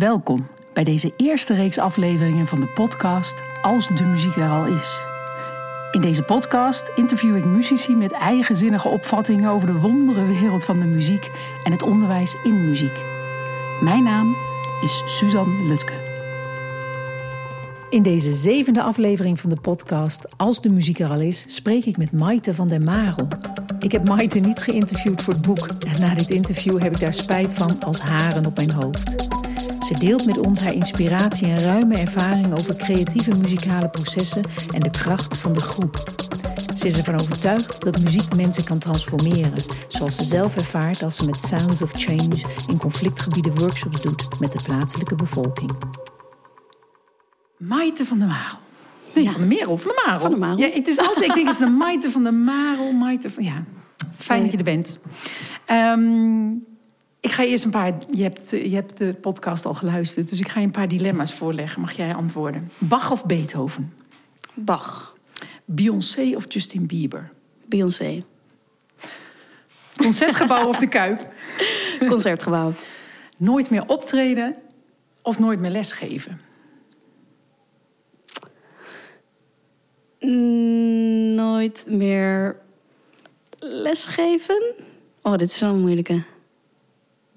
Welkom bij deze eerste reeks afleveringen van de podcast Als de muziek er al is. In deze podcast interview ik muzici met eigenzinnige opvattingen over de wondere wereld van de muziek en het onderwijs in muziek. Mijn naam is Suzanne Lutke. In deze zevende aflevering van de podcast Als de muziek er al is, spreek ik met Maite van der Marel. Ik heb Maite niet geïnterviewd voor het boek en na dit interview heb ik daar spijt van als haren op mijn hoofd. Ze deelt met ons haar inspiratie en ruime ervaring over creatieve muzikale processen en de kracht van de groep. Ze is ervan overtuigd dat muziek mensen kan transformeren, zoals ze zelf ervaart als ze met Sounds of Change in conflictgebieden workshops doet met de plaatselijke bevolking. Maite van der Marel. Nee, Ja. van de Merel, van de Marel. Van de Marel. Ja, het is altijd, ik denk het is de Maite van de Marel, Maite van, ja. Fijn dat je er bent. Ehm, ik ga eerst een paar, je hebt, je hebt de podcast al geluisterd, dus ik ga je een paar dilemma's voorleggen. Mag jij antwoorden? Bach of Beethoven? Bach, Beyoncé of Justin Bieber? Beyoncé, Concertgebouw of de Kuip? Concertgebouw. Nooit meer optreden of nooit meer lesgeven? Nooit meer lesgeven? Oh, dit is wel een moeilijke.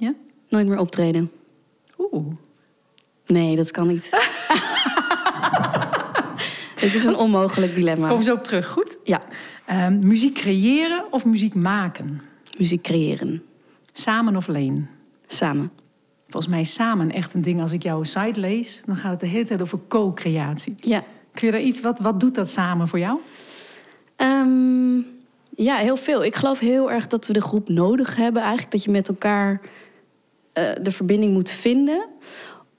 Ja? Nooit meer optreden. Oeh. Nee, dat kan niet. Dit is een onmogelijk dilemma. Kom zo op terug, goed? Ja, Ehm, muziek creëren of muziek maken? muziek creëren. Samen of alleen? Samen. Volgens mij is samen echt een ding. Als ik jouw site lees, dan gaat het de hele tijd over co-creatie. Ja. Kun je daar iets, wat, wat doet dat samen voor jou? Ehm, ja, heel veel. Ik geloof heel erg dat we de groep nodig hebben. Eigenlijk dat je met elkaar eh, de verbinding moet vinden.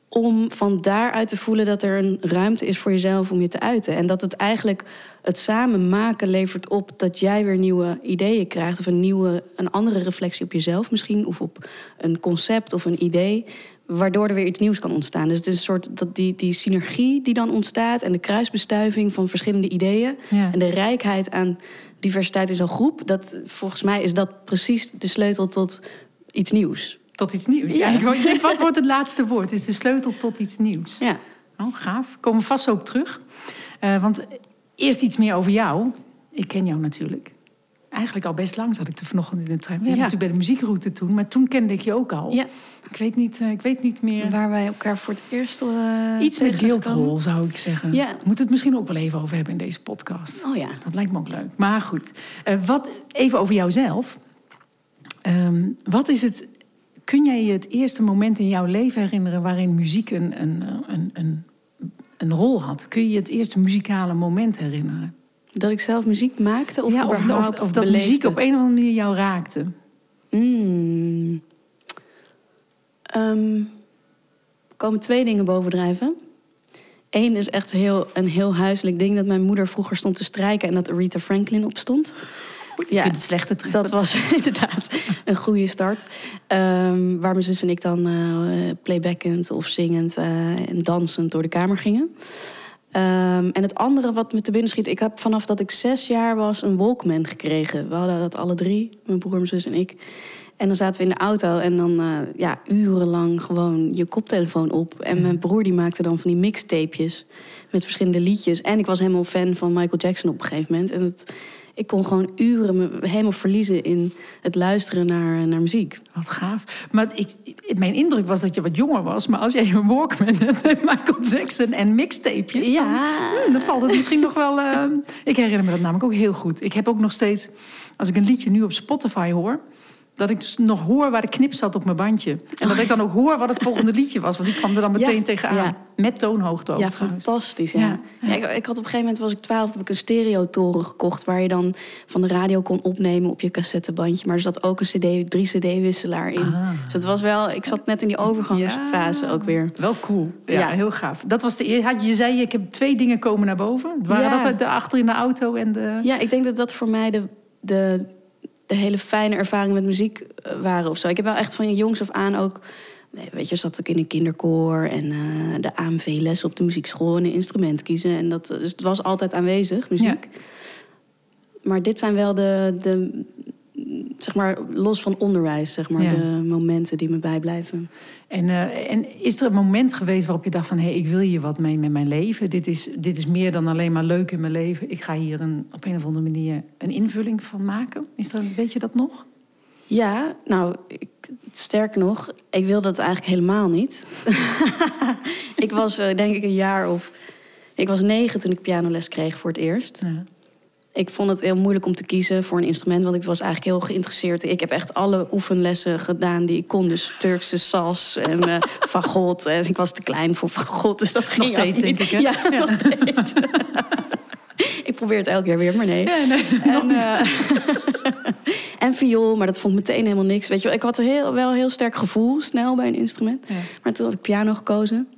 Om van daaruit te voelen dat er een ruimte is voor jezelf om je te uiten. En dat het eigenlijk het samen maken levert op dat jij weer nieuwe ideeën krijgt. Of een, nieuwe, een andere reflectie op jezelf misschien. Of op een concept of een idee. Waardoor er weer iets nieuws kan ontstaan. Dus het is een soort dat die, die synergie die dan ontstaat. En de kruisbestuiving van verschillende ideeën. Ja. En de rijkheid aan diversiteit in zo'n groep. Dat, volgens mij is dat precies de sleutel tot iets nieuws. Tot iets nieuws. Ja. Eigenlijk, ik denk, wat wordt het laatste woord? Is de sleutel tot iets nieuws. Ja. Oh, gaaf. Komen vast zo op terug. Eh, want eerst iets meer over jou. Ik ken jou natuurlijk. Eigenlijk al best lang zat ik er vanochtend in de trein. We hebben Ja. natuurlijk bij de muziekroute toen. Maar toen kende ik je ook al. Ja. Ik, weet niet, eh, ik weet niet meer... Waar wij elkaar voor het eerst. eh, Iets met guildrol, zou ik zeggen. Ja. We moeten het misschien ook wel even over hebben in deze podcast. Oh ja. Dat lijkt me ook leuk. Maar goed, wat, even over jouzelf. Ehm, wat is het... Kun jij je het eerste moment in jouw leven herinneren... waarin muziek een, een, een, een, een rol had? Kun je je het eerste muzikale moment herinneren? Dat ik zelf muziek maakte of ja, of, of, of dat beleefde? muziek op een of andere manier jou raakte? Mm. Er komen twee dingen bovendrijven. Eén is echt heel, een heel huiselijk ding... dat mijn moeder vroeger stond te strijken... en dat Aretha Franklin opstond. Je kunt het slechte treffen. Dat was inderdaad een goede start. Ehm, waar mijn zus en ik dan eh playbackend of zingend eh, en dansend door de kamer gingen. Ehm, en het andere wat me te binnen schiet... ik heb vanaf dat ik zes jaar was een Walkman gekregen. We hadden dat alle drie, mijn broer, mijn zus en ik. En dan zaten we in de auto en dan eh, ja, urenlang gewoon je koptelefoon op. En mijn broer die maakte dan van die mixtapejes met verschillende liedjes. En ik was helemaal fan van Michael Jackson op een gegeven moment. En het, ik kon gewoon uren me helemaal verliezen in het luisteren naar, naar muziek. Wat gaaf. Maar ik, mijn indruk was dat je wat jonger was. Maar als jij een Walkman hebt en Michael Jackson en mixtapejes... Ja. Dan, dan valt het misschien nog wel... eh, ik herinner me dat namelijk ook heel goed. Ik heb ook nog steeds... Als ik een liedje nu op Spotify hoor... dat ik dus nog hoor waar de knip zat op mijn bandje. En dat ik dan ook hoor wat het volgende liedje was. Want die kwam er dan meteen Ja, tegenaan. ja. Met toonhoogte ook Ja, fantastisch. Ja. Ik, ik had op een gegeven moment, was ik twaalf, heb ik een stereotoren gekocht... waar je dan van de radio kon opnemen op je cassettebandje. Maar er zat ook een cd, drie cd-wisselaar in. Ah. Dus het was wel, ik zat net in die overgangsfase ook weer. Wel cool. Ja, heel gaaf. Dat was de eer. had- Je zei, ik heb twee dingen komen naar boven. Waren dat de achter in de auto en de... Ja, ik denk dat dat voor mij de, de, de hele fijne ervaring met muziek eh, waren of zo. Ik heb wel echt van jongs af aan ook... Nee, weet je, zat ik in een kinderkoor en eh, de AMV-les op de muziekschool en een instrument kiezen. En dat, dus het was altijd aanwezig, muziek. Maar dit zijn wel de, de zeg maar, los van onderwijs, zeg maar, Ja. de momenten die me bijblijven. En, eh, en is er een moment geweest waarop je dacht van... hé, hey, ik wil hier wat mee met mijn leven. Dit is, dit is meer dan alleen maar leuk in mijn leven. Ik ga hier een, op een of andere manier een invulling van maken. Is er, weet je dat nog? Ja, nou, ik, sterker nog, ik wilde dat eigenlijk helemaal niet. ik was eh, denk ik een jaar of... Ik was negen toen ik pianoles kreeg voor het eerst. Ja. Ik vond het heel moeilijk om te kiezen voor een instrument, want ik was eigenlijk heel geïnteresseerd. Ik heb echt alle oefenlessen gedaan die ik kon. Dus Turkse sas en eh fagot. En ik was te klein voor fagot, dus dat ging Nog steeds, niet. denk ik, hè? Ja, Ja. nog steeds. ik probeer het elke keer weer, maar nee. Ja, nee, nog En, en viool, maar dat vond ik meteen helemaal niks. Weet je, wel. ik had een heel, wel een heel sterk gevoel snel bij een instrument. Ja. Maar toen had ik piano gekozen.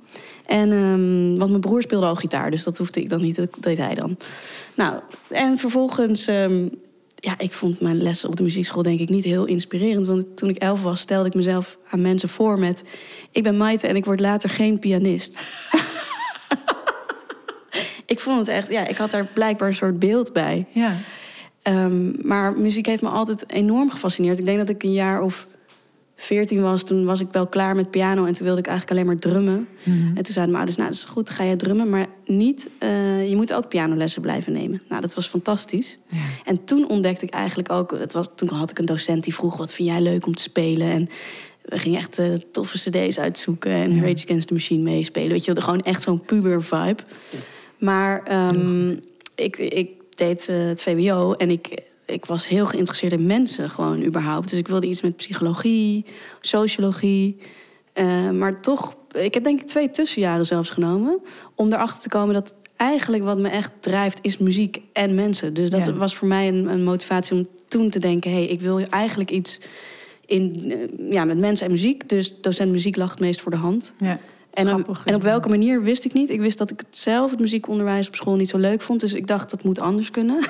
En, ehm, want mijn broer speelde al gitaar, dus dat hoefde ik dan niet, dat deed hij dan. Nou, en vervolgens, ehm, ja, ik vond mijn lessen op de muziekschool denk ik niet heel inspirerend. Want toen ik elf was, stelde ik mezelf aan mensen voor met... ik ben Maite en ik word later geen pianist. ik vond het echt, ja, ik had daar blijkbaar een soort beeld bij. Ja. Ehm, maar muziek heeft me altijd enorm gefascineerd. Ik denk dat ik een jaar of veertien was. Toen was ik wel klaar met piano en toen wilde ik eigenlijk alleen maar drummen. Mhm. En toen zeiden mijn ouders, nou dat is goed, ga jij drummen. Maar niet, eh, je moet ook pianolessen blijven nemen. Nou, dat was fantastisch. Ja. En toen ontdekte ik eigenlijk ook... Het was, toen had ik een docent die vroeg, wat vind jij leuk om te spelen? En we gingen echt eh, toffe cd's uitzoeken. En Ja. Rage Against the Machine meespelen. Weet je, gewoon echt zo'n puber vibe. Maar ehm, ik, ik deed eh, het VWO en ik, ik was heel geïnteresseerd in mensen gewoon überhaupt. Dus ik wilde iets met psychologie, sociologie. Eh, maar toch, ik heb denk ik twee tussenjaren zelfs genomen... om erachter te komen dat eigenlijk wat me echt drijft is muziek en mensen. Dus dat Ja. was voor mij een, een motivatie om toen te denken... hé, hey, ik wil eigenlijk iets in, eh, ja, met mensen en muziek. Dus docent muziek lag het meest voor de hand. Ja. En op, en op welke manier wist ik niet. Ik wist dat ik het zelf, het muziekonderwijs op school, niet zo leuk vond. Dus ik dacht, dat moet anders kunnen.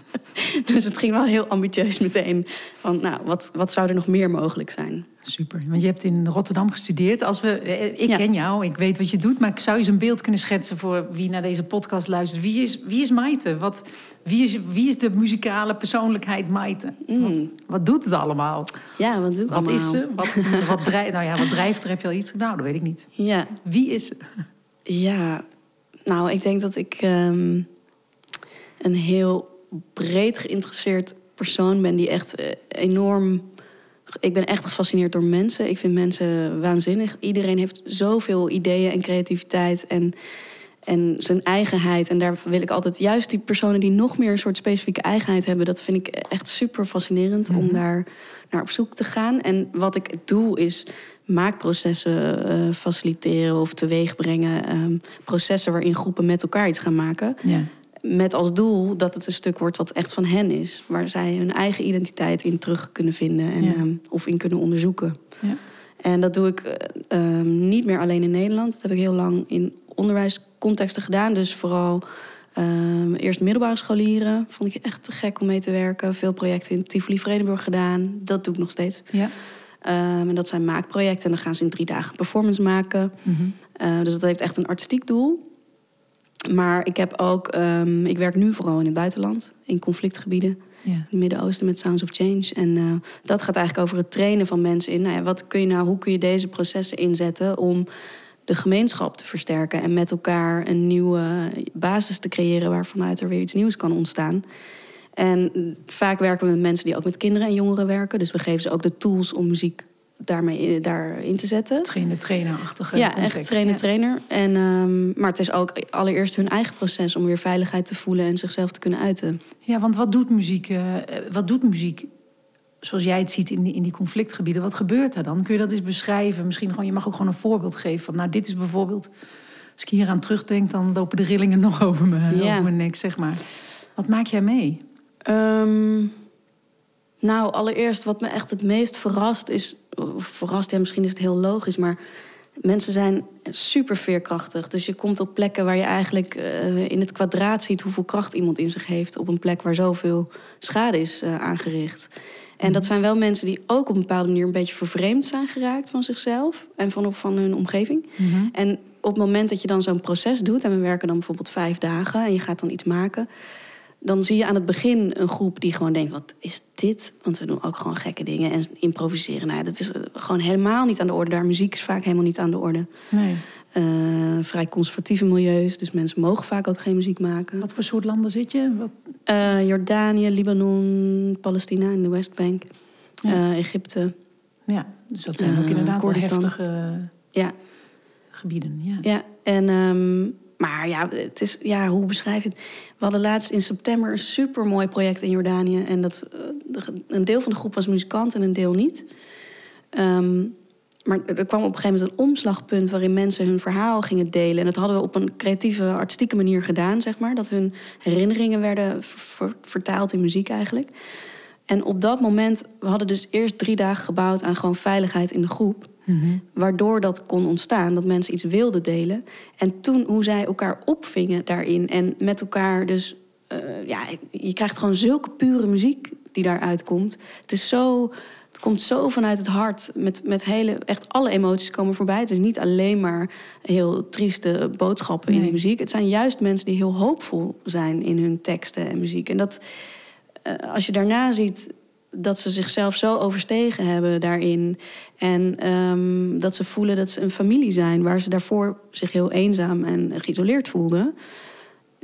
dus het ging wel heel ambitieus meteen. Van, nou, wat, wat zou er nog meer mogelijk zijn? Super. Want je hebt in Rotterdam gestudeerd. Als we, eh, ik Ja. ken jou, ik weet wat je doet. Maar ik zou je eens een beeld kunnen schetsen voor wie naar deze podcast luistert. Wie is, wie is Maite? Wat, wie, is, wie is de muzikale persoonlijkheid Maite? Wat, wat doet het allemaal? Ja, wat doe ik Wat is allemaal? ze? Wat, wat, drijft, nou ja, wat drijft er? Heb je al iets? Nou, dat weet ik niet. Ja, Wie is ze? ja, nou, ik denk dat ik ehm, een heel breed geïnteresseerd persoon ben... die echt eh, enorm... Ik ben echt gefascineerd door mensen. Ik vind mensen waanzinnig. Iedereen heeft zoveel ideeën en creativiteit en, en zijn eigenheid. En daar wil ik altijd... Juist die personen die nog meer een soort specifieke eigenheid hebben... dat vind ik echt super fascinerend om daar naar op zoek te gaan. En wat ik doe is maakprocessen eh, faciliteren of teweegbrengen. ehm, processen waarin groepen met elkaar iets gaan maken. Ja. Met als doel dat het een stuk wordt wat echt van hen is. Waar zij hun eigen identiteit in terug kunnen vinden en, Ja. ehm, of in kunnen onderzoeken. Ja. En dat doe ik eh, ehm, niet meer alleen in Nederland. Dat heb ik heel lang in onderwijscontexten gedaan. Dus vooral ehm, eerst middelbare scholieren. Vond ik echt te gek om mee te werken. Veel projecten in Tivoli Vredenburg gedaan. Dat doe ik nog steeds. Ja. En dat zijn maakprojecten. En dan gaan ze in drie dagen performance maken. Mhm. Eh, dus dat heeft echt een artistiek doel. Maar ik heb ook, ehm, ik werk nu vooral in het buitenland, in conflictgebieden, ja. in het Midden-Oosten met Sounds of Change. En eh, dat gaat eigenlijk over het trainen van mensen in, nou ja, wat kun je nou, hoe kun je deze processen inzetten om de gemeenschap te versterken en met elkaar een nieuwe basis te creëren waarvanuit er weer iets nieuws kan ontstaan. En vaak werken we met mensen die ook met kinderen en jongeren werken. Dus we geven ze ook de tools om muziek daarmee daarin te zetten. Trainer, trainerachtige Ja, context. echt trainer, Ja. trainer. En, ehm, maar het is ook allereerst hun eigen proces om weer veiligheid te voelen en zichzelf te kunnen uiten. Ja, want wat doet muziek? eh, wat doet muziek zoals jij het ziet in die, in die conflictgebieden? Wat gebeurt er dan? Kun je dat eens beschrijven? Misschien gewoon, je mag ook gewoon een voorbeeld geven van, nou, dit is bijvoorbeeld. Als ik hier aan terugdenk, dan lopen de rillingen nog over, me, Ja. over mijn nek, zeg maar. Wat maak jij mee? Ehm, nou, allereerst wat me echt het meest verrast is... Verrast, misschien is het heel logisch, maar... Mensen zijn super veerkrachtig. Dus je komt op plekken waar je eigenlijk eh, in het kwadraat ziet... hoeveel kracht iemand in zich heeft... op een plek waar zoveel schade is eh, aangericht. En dat zijn wel mensen die ook op een bepaalde manier... een beetje vervreemd zijn geraakt van zichzelf... en van, van hun omgeving. En op het moment dat je dan zo'n proces doet... en we werken dan bijvoorbeeld vijf dagen... en je gaat dan iets maken dan zie je aan het begin een groep die gewoon denkt: wat is dit? Want we doen ook gewoon gekke dingen en improviseren. Nou, dat is eh, gewoon helemaal niet aan de orde. Daar muziek is vaak helemaal niet aan de orde. Nee. Uh, vrij conservatieve milieus, dus mensen mogen vaak ook geen muziek maken. Wat voor soort landen zit je? Uh, Jordanië, Libanon, Palestina in de Westbank, ja. Egypte. Ja, dus dat zijn ook inderdaad heftige ja. gebieden. Ja, ja en um, maar ja, het is, ja, hoe beschrijf je het? We hadden laatst in september een supermooi project in Jordanië. En dat, eh, een deel van de groep was muzikant en een deel niet. Um, maar er kwam op een gegeven moment een omslagpunt waarin mensen hun verhaal gingen delen. En dat hadden we op een creatieve, artistieke manier gedaan, zeg maar. Dat hun herinneringen werden vertaald in muziek eigenlijk. En op dat moment, we hadden dus eerst drie dagen gebouwd aan gewoon veiligheid in de groep. Mhm. Waardoor dat kon ontstaan, dat mensen iets wilden delen. En toen hoe zij elkaar opvingen daarin en met elkaar dus... Uh, ja, je krijgt gewoon zulke pure muziek die daaruit komt. Het is zo... Het komt zo vanuit het hart. Met, met hele, echt alle emoties komen voorbij. Het is niet alleen maar heel trieste boodschappen in de muziek. Het zijn juist mensen die heel hoopvol zijn in hun teksten en muziek. En dat, uh, als je daarna ziet dat ze zichzelf zo overstegen hebben daarin. En um, dat ze voelen dat ze een familie zijn waar ze daarvoor zich heel eenzaam en geïsoleerd voelden.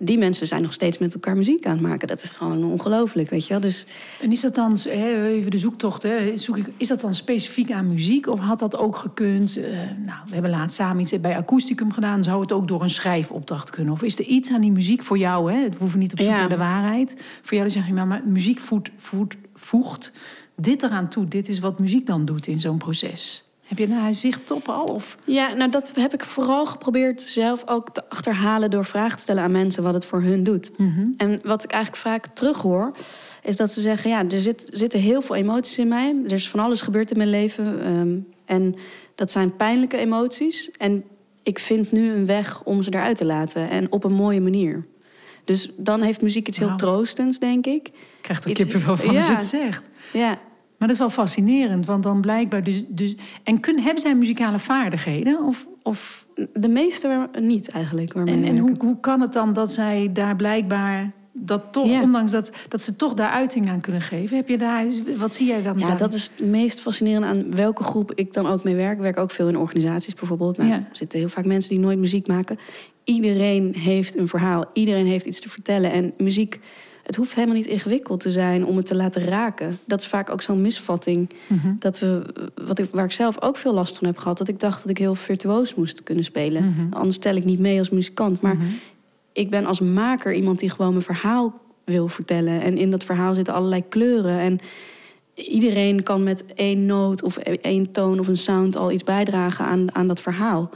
Die mensen zijn nog steeds met elkaar muziek aan het maken. Dat is gewoon ongelooflijk, weet je wel. Dus... En is dat dan, even de zoektocht, hè, zoek ik, is dat dan specifiek aan muziek? Of had dat ook gekund? Uh, nou, we hebben laatst samen iets bij Akoesticum gedaan. Zou het ook door een schrijfopdracht kunnen? Of is er iets aan die muziek voor jou? Hè? Het hoeft niet op zoek naar de waarheid. Voor jou dan zeg je, maar, maar muziek voedt, voedt voegt dit eraan toe. Dit is wat muziek dan doet in zo'n proces. Heb je daar zicht op al? Of? Ja, nou dat heb ik vooral geprobeerd zelf ook te achterhalen door vragen te stellen aan mensen wat het voor hun doet. Mhm. En wat ik eigenlijk vaak terughoor, is dat ze zeggen: ja, er zit, zitten heel veel emoties in mij. Er is van alles gebeurd in mijn leven. Ehm, en dat zijn pijnlijke emoties. En ik vind nu een weg om ze eruit te laten. En op een mooie manier. Dus dan heeft muziek iets heel troostends, denk ik. Ik krijg er kippenvel van ja. als het zegt. Ja. Maar dat is wel fascinerend, want dan blijkbaar dus... dus en kun, hebben zij muzikale vaardigheden? Of, of... De meeste niet eigenlijk. En, en hoe, hoe kan het dan dat zij daar blijkbaar dat toch, ondanks dat, dat ze toch daar uiting aan kunnen geven. Heb je daar, wat zie jij dan? Ja, dat is het meest fascinerende aan welke groep ik dan ook mee werk. Ik werk ook veel in organisaties bijvoorbeeld. Nou, Er zitten heel vaak mensen die nooit muziek maken. Iedereen heeft een verhaal, iedereen heeft iets te vertellen. En muziek, het hoeft helemaal niet ingewikkeld te zijn om het te laten raken. Dat is vaak ook zo'n misvatting. Mhm. dat we, wat ik, waar ik zelf ook veel last van heb gehad. Dat ik dacht dat ik heel virtuoos moest kunnen spelen. Mhm. Anders tel ik niet mee als muzikant. Maar mhm. ik ben als maker iemand die gewoon mijn verhaal wil vertellen. En in dat verhaal zitten allerlei kleuren. En iedereen kan met één noot of één toon of een sound al iets bijdragen aan, aan dat verhaal.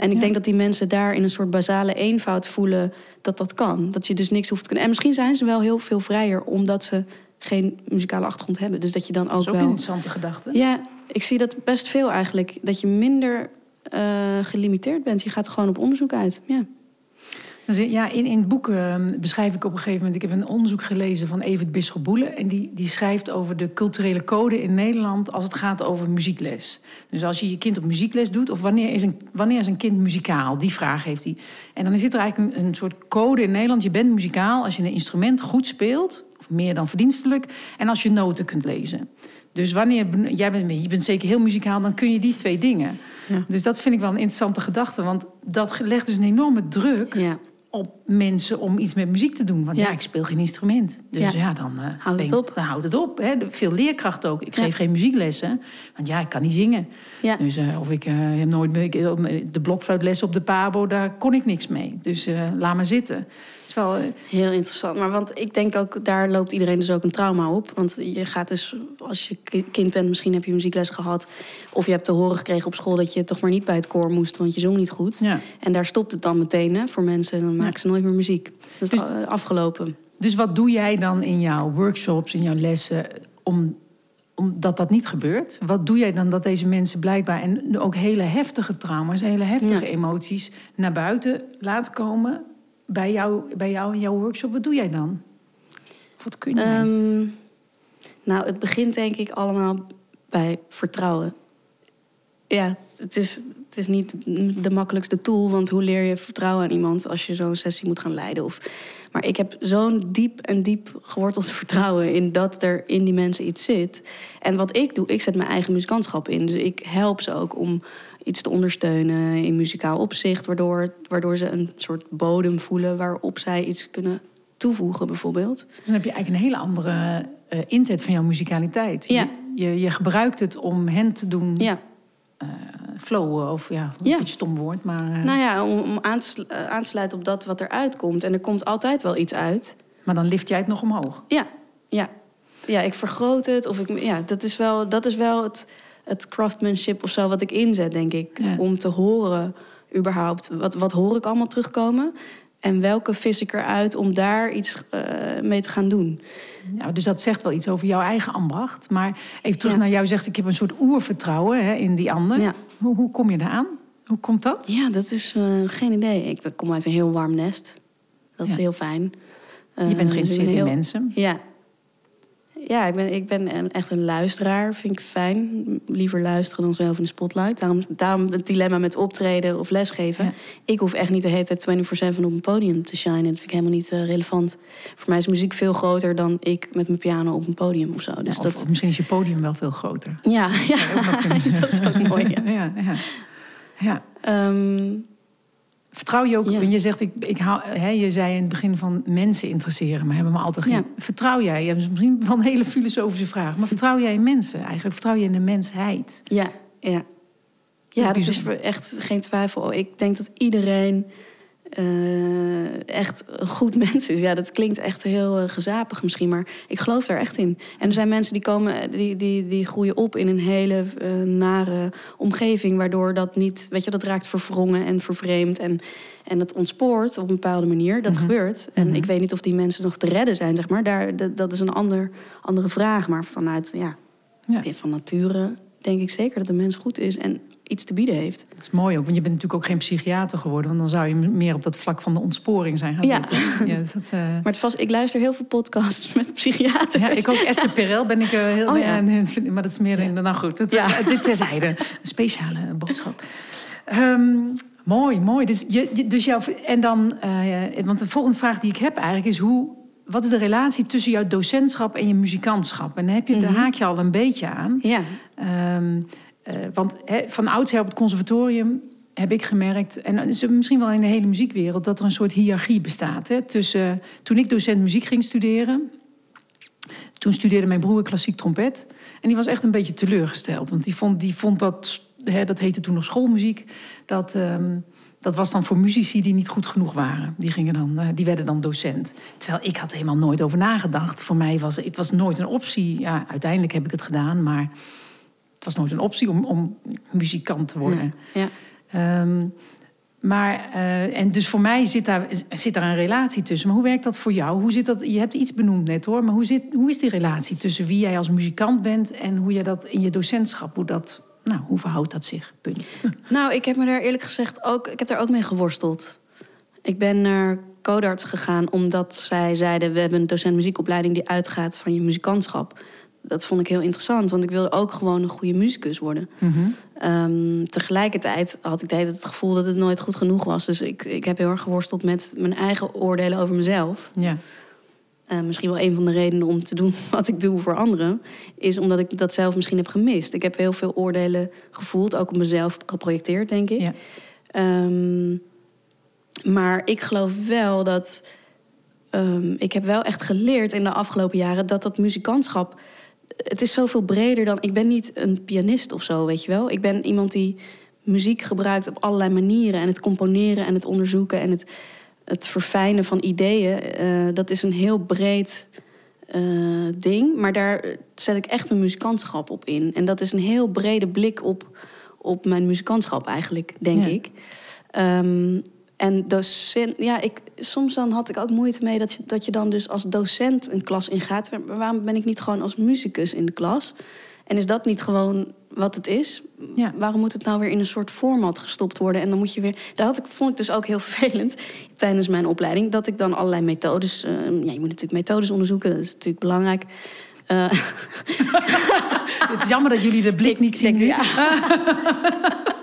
En ik denk dat die mensen daar in een soort basale eenvoud voelen dat dat kan. Dat je dus niks hoeft te kunnen. En misschien zijn ze wel heel veel vrijer omdat ze geen muzikale achtergrond hebben. Dus dat je dan ook, dat is ook wel. Een interessante gedachte. Ja, ik zie dat best veel eigenlijk. Dat je minder uh, gelimiteerd bent. Je gaat gewoon op onderzoek uit. Ja. Ja, in, in het boek ehm, beschrijf ik op een gegeven moment... ik heb een onderzoek gelezen van Evert Bisschop-Boelen... en die, die schrijft over de culturele code in Nederland... als het gaat over muziekles. Dus als je je kind op muziekles doet... of wanneer is een, wanneer is een kind muzikaal? Die vraag heeft hij. En dan zit er eigenlijk een, een soort code in Nederland. Je bent muzikaal als je een instrument goed speelt... of meer dan verdienstelijk... en als je noten kunt lezen. Dus wanneer jij bent, je bent zeker heel muzikaal... dan kun je die twee dingen... Ja. Dus dat vind ik wel een interessante gedachte. Want dat legt dus een enorme druk ja op mensen om iets met muziek te doen. Want ja, ik speel geen instrument. Dus ja, dan, uh, houdt het op. dan houdt het op. Hè. Veel leerkracht ook. Ik geef geen muzieklessen, want ja, ik kan niet zingen. Dus uh, of ik uh, heb nooit de blokfluitlessen op de Pabo, daar kon ik niks mee. Dus laat maar zitten is wel... Eh, Heel interessant. Maar want ik denk ook, daar loopt iedereen dus ook een trauma op. Want je gaat dus, als je kind bent, misschien heb je muziekles gehad. Of je hebt te horen gekregen op school dat je toch maar niet bij het koor moest, want je zong niet goed. En daar stopt het dan meteen hè, voor mensen. En dan maken ze nooit meer muziek. Dat is dus, afgelopen. Dus wat doe jij dan in jouw workshops, in jouw lessen, om omdat dat niet gebeurt. Wat doe jij dan dat deze mensen blijkbaar... en ook hele heftige trauma's, hele heftige emoties... naar buiten laten komen bij jou, bij jou in jouw workshop, wat doe jij dan? Wat kun je? Um, nou, het begint denk ik allemaal bij vertrouwen. Ja, het is, Het is niet de makkelijkste tool, want hoe leer je vertrouwen aan iemand als je zo'n sessie moet gaan leiden? Of... Maar ik heb zo'n diep en diep geworteld vertrouwen in dat er in die mensen iets zit. En wat ik doe, ik zet mijn eigen muzikantschap in. Dus ik help ze ook om iets te ondersteunen in muzikaal opzicht, waardoor, waardoor ze een soort bodem voelen waarop zij iets kunnen toevoegen, bijvoorbeeld. Dan heb je eigenlijk een hele andere uh, inzet van jouw muzikaliteit. Ja. Je, je, je, gebruikt het om hen te doen Ja. Uh, flowen, of ja, een Ja. beetje stom woord, maar, uh, Nou ja, om, aan, te, eh, sluiten op dat wat eruit komt. En er komt altijd wel iets uit. maar dan lift jij het nog omhoog. Ja, ja. Ja, ik vergroot het. Of ik, ja, dat is wel, dat is wel het, het craftsmanship of zo wat ik inzet, denk ik. Ja. Om te horen, überhaupt, wat, wat hoor ik allemaal terugkomen? En welke vis ik eruit om daar iets eh, mee te gaan doen? Ja, dus dat zegt wel iets over jouw eigen ambacht. Maar even terug Ja. naar jou zegt, ik heb een soort oervertrouwen hè, in die ander. Ja. Hoe, hoe kom je eraan? Hoe komt dat? Ja, dat is eh, geen idee. Ik kom uit een heel warm nest. Dat is heel fijn. Je Eh, bent dus geïnteresseerd in mensen. Ja. Ja, ik ben, ik ben een, echt een luisteraar. Vind ik fijn. Liever luisteren dan zelf in de spotlight. Daarom, daarom het dilemma met optreden of lesgeven. Ja. Ik hoef echt niet de hele tijd 24-7 op een podium te shinen. Dat vind ik helemaal niet eh, relevant. Voor mij is muziek veel groter dan ik met mijn piano op een podium of zo. Dus Ja, dat, of, misschien is je podium wel veel groter. ja, ja. Dat is ook mooi. Ja. ja, ja. ja. Vertrouw je ook, Ja. je zegt, ik, ik hou, hè, je zei in het begin van mensen interesseren, maar hebben me altijd geen. Ja. Vertrouw jij, dat is misschien wel een hele filosofische vraag, maar vertrouw jij in mensen eigenlijk? Vertrouw je in de mensheid? Ja, ja. Ja, dat is voor echt geen twijfel. Ik denk dat iedereen eh, echt een goed mens is. Ja, dat klinkt echt heel eh, gezapig misschien, maar ik geloof daar echt in. En er zijn mensen die, komen, die, die, die groeien op in een hele eh, nare omgeving... waardoor dat niet, weet je, dat raakt verwrongen en vervreemd... en, en dat ontspoort op een bepaalde manier. Dat Mhm. gebeurt. En Mhm. ik weet niet of die mensen nog te redden zijn, zeg maar. Daar, dat, dat is een ander, andere vraag, maar vanuit, ja, Ja. van nature denk ik zeker dat de mens goed is en iets te bieden heeft. Dat is mooi ook, want je bent natuurlijk ook geen psychiater geworden, want dan zou je meer op dat vlak van de ontsporing zijn gaan Ja. zitten. Ja, dus dat, eh, Maar het vast, ik luister heel veel podcasts met psychiaters. ja, ik ook. Esther Perel ben ik eh, heel... Oh, ja. maar dat is meer... in Nou goed, het, Ja. eh, dit terzijde. Een speciale boodschap. Ehm, mooi, mooi. Dus, je, dus jouw, en dan... want de volgende vraag die ik heb eigenlijk is... Hoe, wat is de relatie tussen jouw docentschap en je muzikantschap? En heb je, daar Mhm. haak je al een beetje aan. Ja, Ehm, eh, want van oudsher op het conservatorium heb ik gemerkt, en misschien wel in de hele muziekwereld, dat er een soort hiërarchie bestaat. Hè, tussen, toen ik docent muziek ging studeren, toen studeerde mijn broer klassiek trompet. En die was echt een beetje teleurgesteld. Want die vond, die vond dat, dat heette toen nog schoolmuziek, dat, ehm, dat was dan voor muzici die niet goed genoeg waren. Die, gingen dan, eh, die werden dan docent. Terwijl ik had helemaal nooit over nagedacht. Voor mij was het was nooit een optie. Ja, uiteindelijk heb ik het gedaan, maar het was nooit een optie om, om muzikant te worden. ja. Ehm, maar, eh, en dus voor mij zit daar, zit daar een relatie tussen. Maar hoe werkt dat voor jou? Hoe zit dat? Je hebt iets benoemd net hoor, maar hoe, zit, hoe is die relatie tussen wie jij als muzikant bent en hoe je dat in je docentschap, hoe dat, nou, hoe verhoudt dat zich? Punt. Nou, ik heb me daar eerlijk gezegd ook, ik heb daar ook mee geworsteld. Ik ben naar Codarts gegaan omdat zij zeiden... we hebben een docent muziekopleiding die uitgaat van je muzikantschap. Dat vond ik heel interessant, want ik wilde ook gewoon een goede muzikus worden. Mhm. Ehm, tegelijkertijd had ik de het gevoel dat het nooit goed genoeg was. Dus ik, ik heb heel erg geworsteld met mijn eigen oordelen over mezelf. Ja. Eh, misschien wel een van de redenen om te doen wat ik doe voor anderen, is omdat ik dat zelf misschien heb gemist. Ik heb heel veel oordelen gevoeld, ook op mezelf geprojecteerd, denk ik. Ja. Ehm, maar ik geloof wel dat. ehm, ik heb wel echt geleerd in de afgelopen jaren dat dat muzikantschap. Het is zoveel breder dan. Ik ben niet een pianist of zo, weet je wel. Ik ben iemand die muziek gebruikt op allerlei manieren. En het componeren en het onderzoeken en het, het verfijnen van ideeën. eh, dat is een heel breed eh, ding. Maar daar zet ik echt mijn muzikantschap op in. En dat is een heel brede blik op, op mijn muzikantschap eigenlijk, denk Ja. ik. Ehm, en docent, ja, ik, soms dan had ik ook moeite mee dat je, dat je dan dus als docent een klas ingaat. Maar waarom ben ik niet gewoon als muzikus in de klas? En is dat niet gewoon wat het is? Ja. Waarom moet het nou weer in een soort format gestopt worden? En dan moet je weer. Dat had ik, vond ik dus ook heel vervelend tijdens mijn opleiding. Dat ik dan allerlei methodes. eh, ja, je moet natuurlijk methodes onderzoeken, dat is natuurlijk belangrijk. Eh, Het is jammer dat jullie de blik niet zien nu. ja.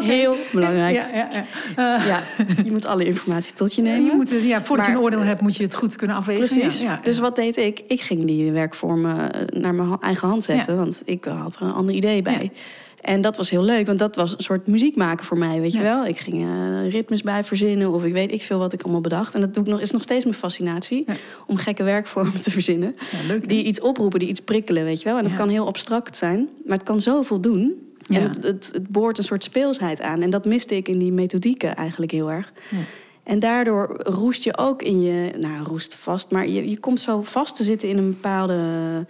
Heel belangrijk. Ja, ja, ja. Eh, Ja, je moet alle informatie tot je nemen. je moet, het- ja, voordat je een oordeel hebt, moet je het goed kunnen afwegen. Precies. Ja, ja. Dus wat deed ik? Ik ging die werkvormen naar mijn eigen hand zetten. Want ik had er een ander idee bij. En dat was heel leuk, want dat was een soort muziek maken voor mij, weet je Ja. wel. Ik ging eh, ritmes bij verzinnen of ik weet ik veel wat ik allemaal bedacht. En dat doe ik nog, is nog steeds mijn fascinatie, Ja. om gekke werkvormen te verzinnen. Ja, leuk. Die iets oproepen, die iets prikkelen, weet je wel. En dat Ja. kan heel abstract zijn, maar het kan zoveel doen. Ja. En het, het, het boort een soort speelsheid aan. En dat miste ik in die methodieken eigenlijk heel erg. Ja. En daardoor roest je ook in je... Nou, roest vast, maar je, je komt zo vast te zitten in een bepaalde...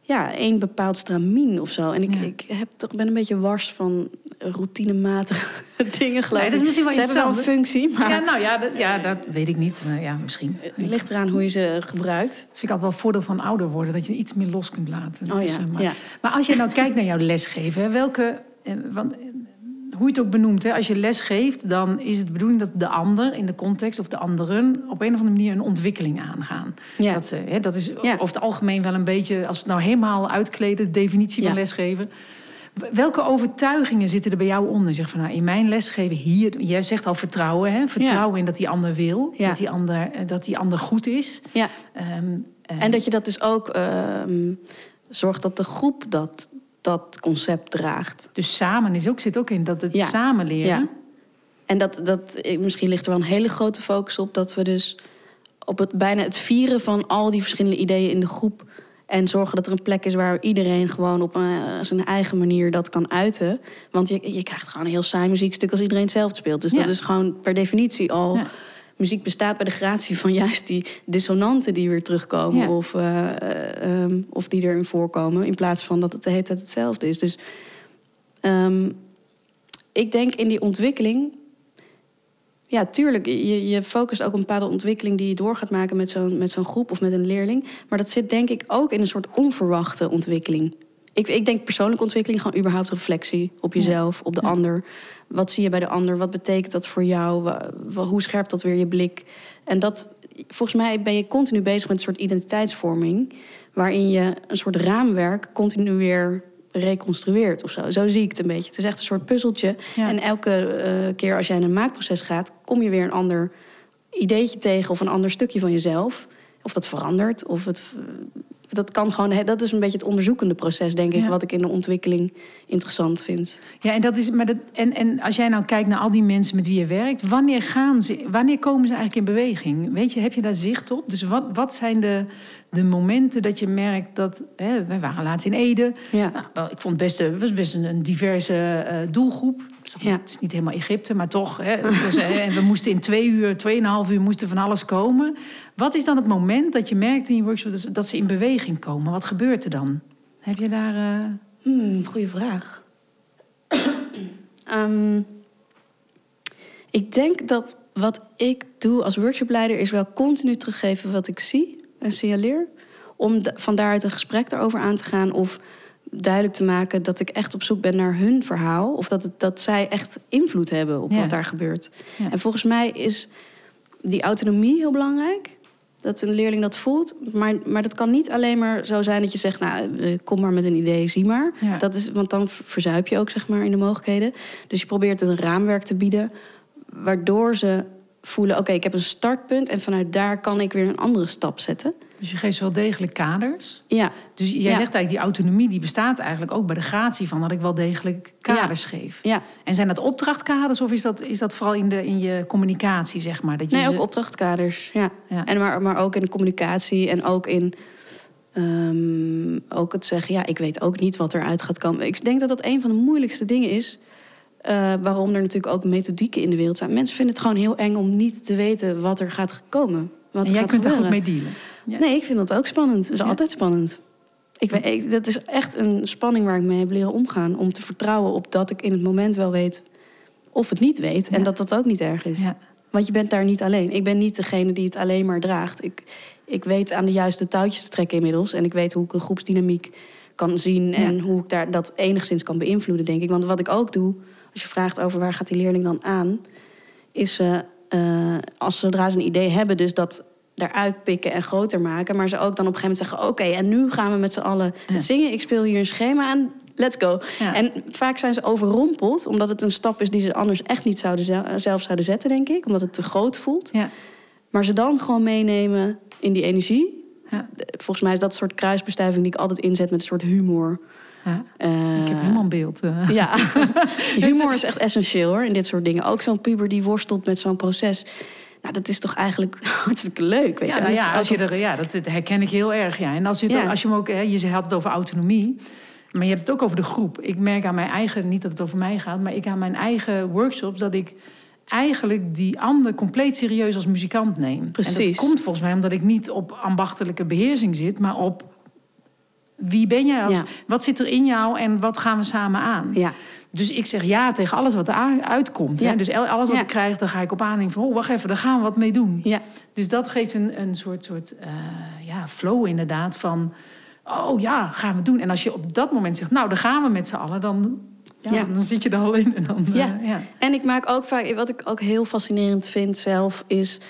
Ja, een bepaald stramien of zo. En ik, Ja. ik heb toch, ben een beetje wars van routinematige dingen, geloof Nee, dat is misschien wel Ze hebben wel een iets functie, maar Ja, nou ja dat, ja, dat weet ik niet. Ja, misschien. het ligt eraan hoe je ze gebruikt. Dat vind ik altijd wel voordeel van ouder worden. Dat je iets meer los kunt laten. Oh Dus, ja, eh, maar, ja. maar als je nou kijkt naar jouw lesgeven. Welke, eh, want, eh, hoe je het ook benoemt. Hè, als je les geeft, dan is het de bedoeling dat de ander in de context... of de anderen op een of andere manier een ontwikkeling aangaan. Ja. Dat, ze, hè, dat is Ja. over het algemeen wel een beetje... als we het nou helemaal uitkleden, de definitie van lesgeven... Welke overtuigingen zitten er bij jou onder? Zeg van, nou, in mijn lesgeven hier, jij zegt al vertrouwen, hè? vertrouwen in dat die ander wil, Ja. dat, die ander, eh, dat die ander goed is. Ja. Ehm, eh, En dat je dat dus ook ehm, zorgt dat de groep dat, dat concept draagt. Dus samen is ook, zit ook in dat het Ja. samen leren. Ja. En dat, dat, misschien ligt er wel een hele grote focus op dat we dus op het, bijna het vieren van al die verschillende ideeën in de groep. En zorgen dat er een plek is waar iedereen gewoon op eh, zijn eigen manier dat kan uiten. Want je, je krijgt gewoon een heel saai muziekstuk als iedereen hetzelfde speelt. Dus Ja. dat is gewoon per definitie al. Ja. Muziek bestaat bij de gratie van juist die dissonanten die weer terugkomen. Ja. Of, eh, eh, ehm, of die erin voorkomen. In plaats van dat het de hele tijd hetzelfde is. Dus ehm, ik denk in die ontwikkeling. Ja, tuurlijk. Je, je focust ook op een bepaalde ontwikkeling die je door gaat maken met zo'n, met zo'n groep of met een leerling. Maar dat zit denk ik ook in een soort onverwachte ontwikkeling. Ik, ik denk persoonlijke ontwikkeling, gewoon überhaupt reflectie op jezelf, op de Ja. ander. Wat zie je bij de ander? Wat betekent dat voor jou? Hoe scherpt dat weer je blik? En dat, volgens mij ben je continu bezig met een soort identiteitsvorming, waarin je een soort raamwerk continu weer reconstrueert of zo. Zo zie ik het een beetje. Het is echt een soort puzzeltje. Ja. En elke eh, keer als jij in een maakproces gaat, kom je weer een ander ideetje tegen of een ander stukje van jezelf. Of dat verandert, of het. eh, Dat kan gewoon. Dat is een beetje het onderzoekende proces, denk ik, Ja. wat ik in de ontwikkeling interessant vind. Ja, en, dat is, maar dat, en, en als jij nou kijkt naar al die mensen met wie je werkt, wanneer, gaan ze, wanneer komen ze eigenlijk in beweging? Weet je, heb je daar zicht op? Dus wat, wat zijn de, de momenten dat je merkt dat. Hè, wij waren laatst in Ede. Ja. Nou, wel, ik vond het best, het was best een, een diverse eh, doelgroep. Dus Ja. Het is niet helemaal Egypte, maar toch. Hè, eh, en we moesten in twee uur, tweeënhalf uur moesten van alles komen. Wat is dan het moment dat je merkt in je workshop dat ze, dat ze in beweging komen? Wat gebeurt er dan? Heb je daar. eh, Hmm, goeie vraag. Ehm, ik denk dat wat ik doe als workshopleider is wel continu teruggeven wat ik zie en signaleer. Om de- van daaruit een gesprek erover aan te gaan of duidelijk te maken dat ik echt op zoek ben naar hun verhaal. Of dat, het, dat zij echt invloed hebben op Ja. wat daar gebeurt. Ja. En volgens mij is die autonomie heel belangrijk. Dat een leerling dat voelt. Maar, maar dat kan niet alleen maar zo zijn dat je zegt... nou, eh, kom maar met een idee, zie maar. Ja. Dat is, want dan verzuip je ook zeg maar, in de mogelijkheden. Dus je probeert een raamwerk te bieden... waardoor ze voelen, oké, ik heb een startpunt... en vanuit daar kan ik weer een andere stap zetten. dus je geeft wel degelijk kaders. Ja, Dus jij Ja. zegt eigenlijk, die autonomie die bestaat eigenlijk ook bij de gratie van dat ik wel degelijk kaders geef. ja. En zijn dat opdrachtkaders of is dat, is dat vooral in, de, in je communicatie, zeg maar? Dat je Nee, ze- ook opdrachtkaders, ja. Ja. En maar, maar ook in de communicatie en ook in... ehm, ook het zeggen, ja, ik weet ook niet wat eruit gaat komen. Ik denk dat dat een van de moeilijkste dingen is... eh, waarom er natuurlijk ook methodieken in de wereld zijn. Mensen vinden het gewoon heel eng om niet te weten wat er gaat komen. Wat En jij gaat kunt daar goed gebeuren. mee dealen. Ja. Nee, ik vind dat ook spannend. Het is Ja. altijd spannend. Ik ik- dat is echt een spanning waar ik mee heb leren omgaan. Om te vertrouwen op dat ik in het moment wel weet of het niet weet. En dat dat ook niet erg is. Want je bent daar niet alleen. Ik ben niet degene die het alleen maar draagt. Ik, ik weet aan de juiste touwtjes te trekken inmiddels. En ik weet hoe ik een groepsdynamiek kan zien. En hoe ik daar dat enigszins kan beïnvloeden, denk ik. Want wat ik ook doe, als je vraagt over waar gaat die leerling dan aan... is eh, eh, als zodra ze een idee hebben, dus dat eruit pikken en groter maken. Maar ze ook dan op een gegeven moment zeggen... oké, en nu gaan we met z'n allen Ja. het zingen. Ik speel hier een schema aan. let's go. Ja. En vaak zijn ze overrompeld, omdat het een stap is die ze anders echt niet zouden zel- zelf zouden zetten, denk ik. Omdat het te groot voelt. Ja. Maar ze dan gewoon meenemen in die energie. Ja. Volgens mij is dat een soort kruisbestuiving die ik altijd inzet met een soort humor. Ja. Eh, Ik heb helemaal een beeld. eh. Ja, humor is echt essentieel hoor, in dit soort dingen. Ook zo'n puber die worstelt met zo'n proces. Nou, dat is toch eigenlijk hartstikke leuk, weet Ja, je. nou En ja, als je er, ja, dat, herken ik heel erg. Ja. En als je, het Ja. ook- als je hem ook, hè, je had het over autonomie, maar je hebt het ook over de groep. Ik merk aan mijn eigen, niet dat het over mij gaat, maar ik aan mijn eigen workshops dat ik eigenlijk die ander compleet serieus als muzikant neem. En Precies. dat komt volgens mij omdat ik niet op ambachtelijke beheersing zit, maar op wie ben jij? Als, Ja. Wat zit er in jou en wat gaan we samen aan? Ja, Dus ik zeg ja tegen alles wat er a- uitkomt. Ja. Hè? Dus alles wat ik krijg, daar ga ik op aan. Van, oh, wacht even, daar gaan we wat mee doen. ja, Dus dat geeft een, een soort, soort eh, ja, flow inderdaad van... oh ja, gaan we doen. En als je op dat moment zegt, nou, daar gaan we met z'n allen... dan, ja, Ja. dan zit je er al in. En dan, Ja. eh, ja. En ik maak ook vaak, wat ik ook heel fascinerend vind zelf, is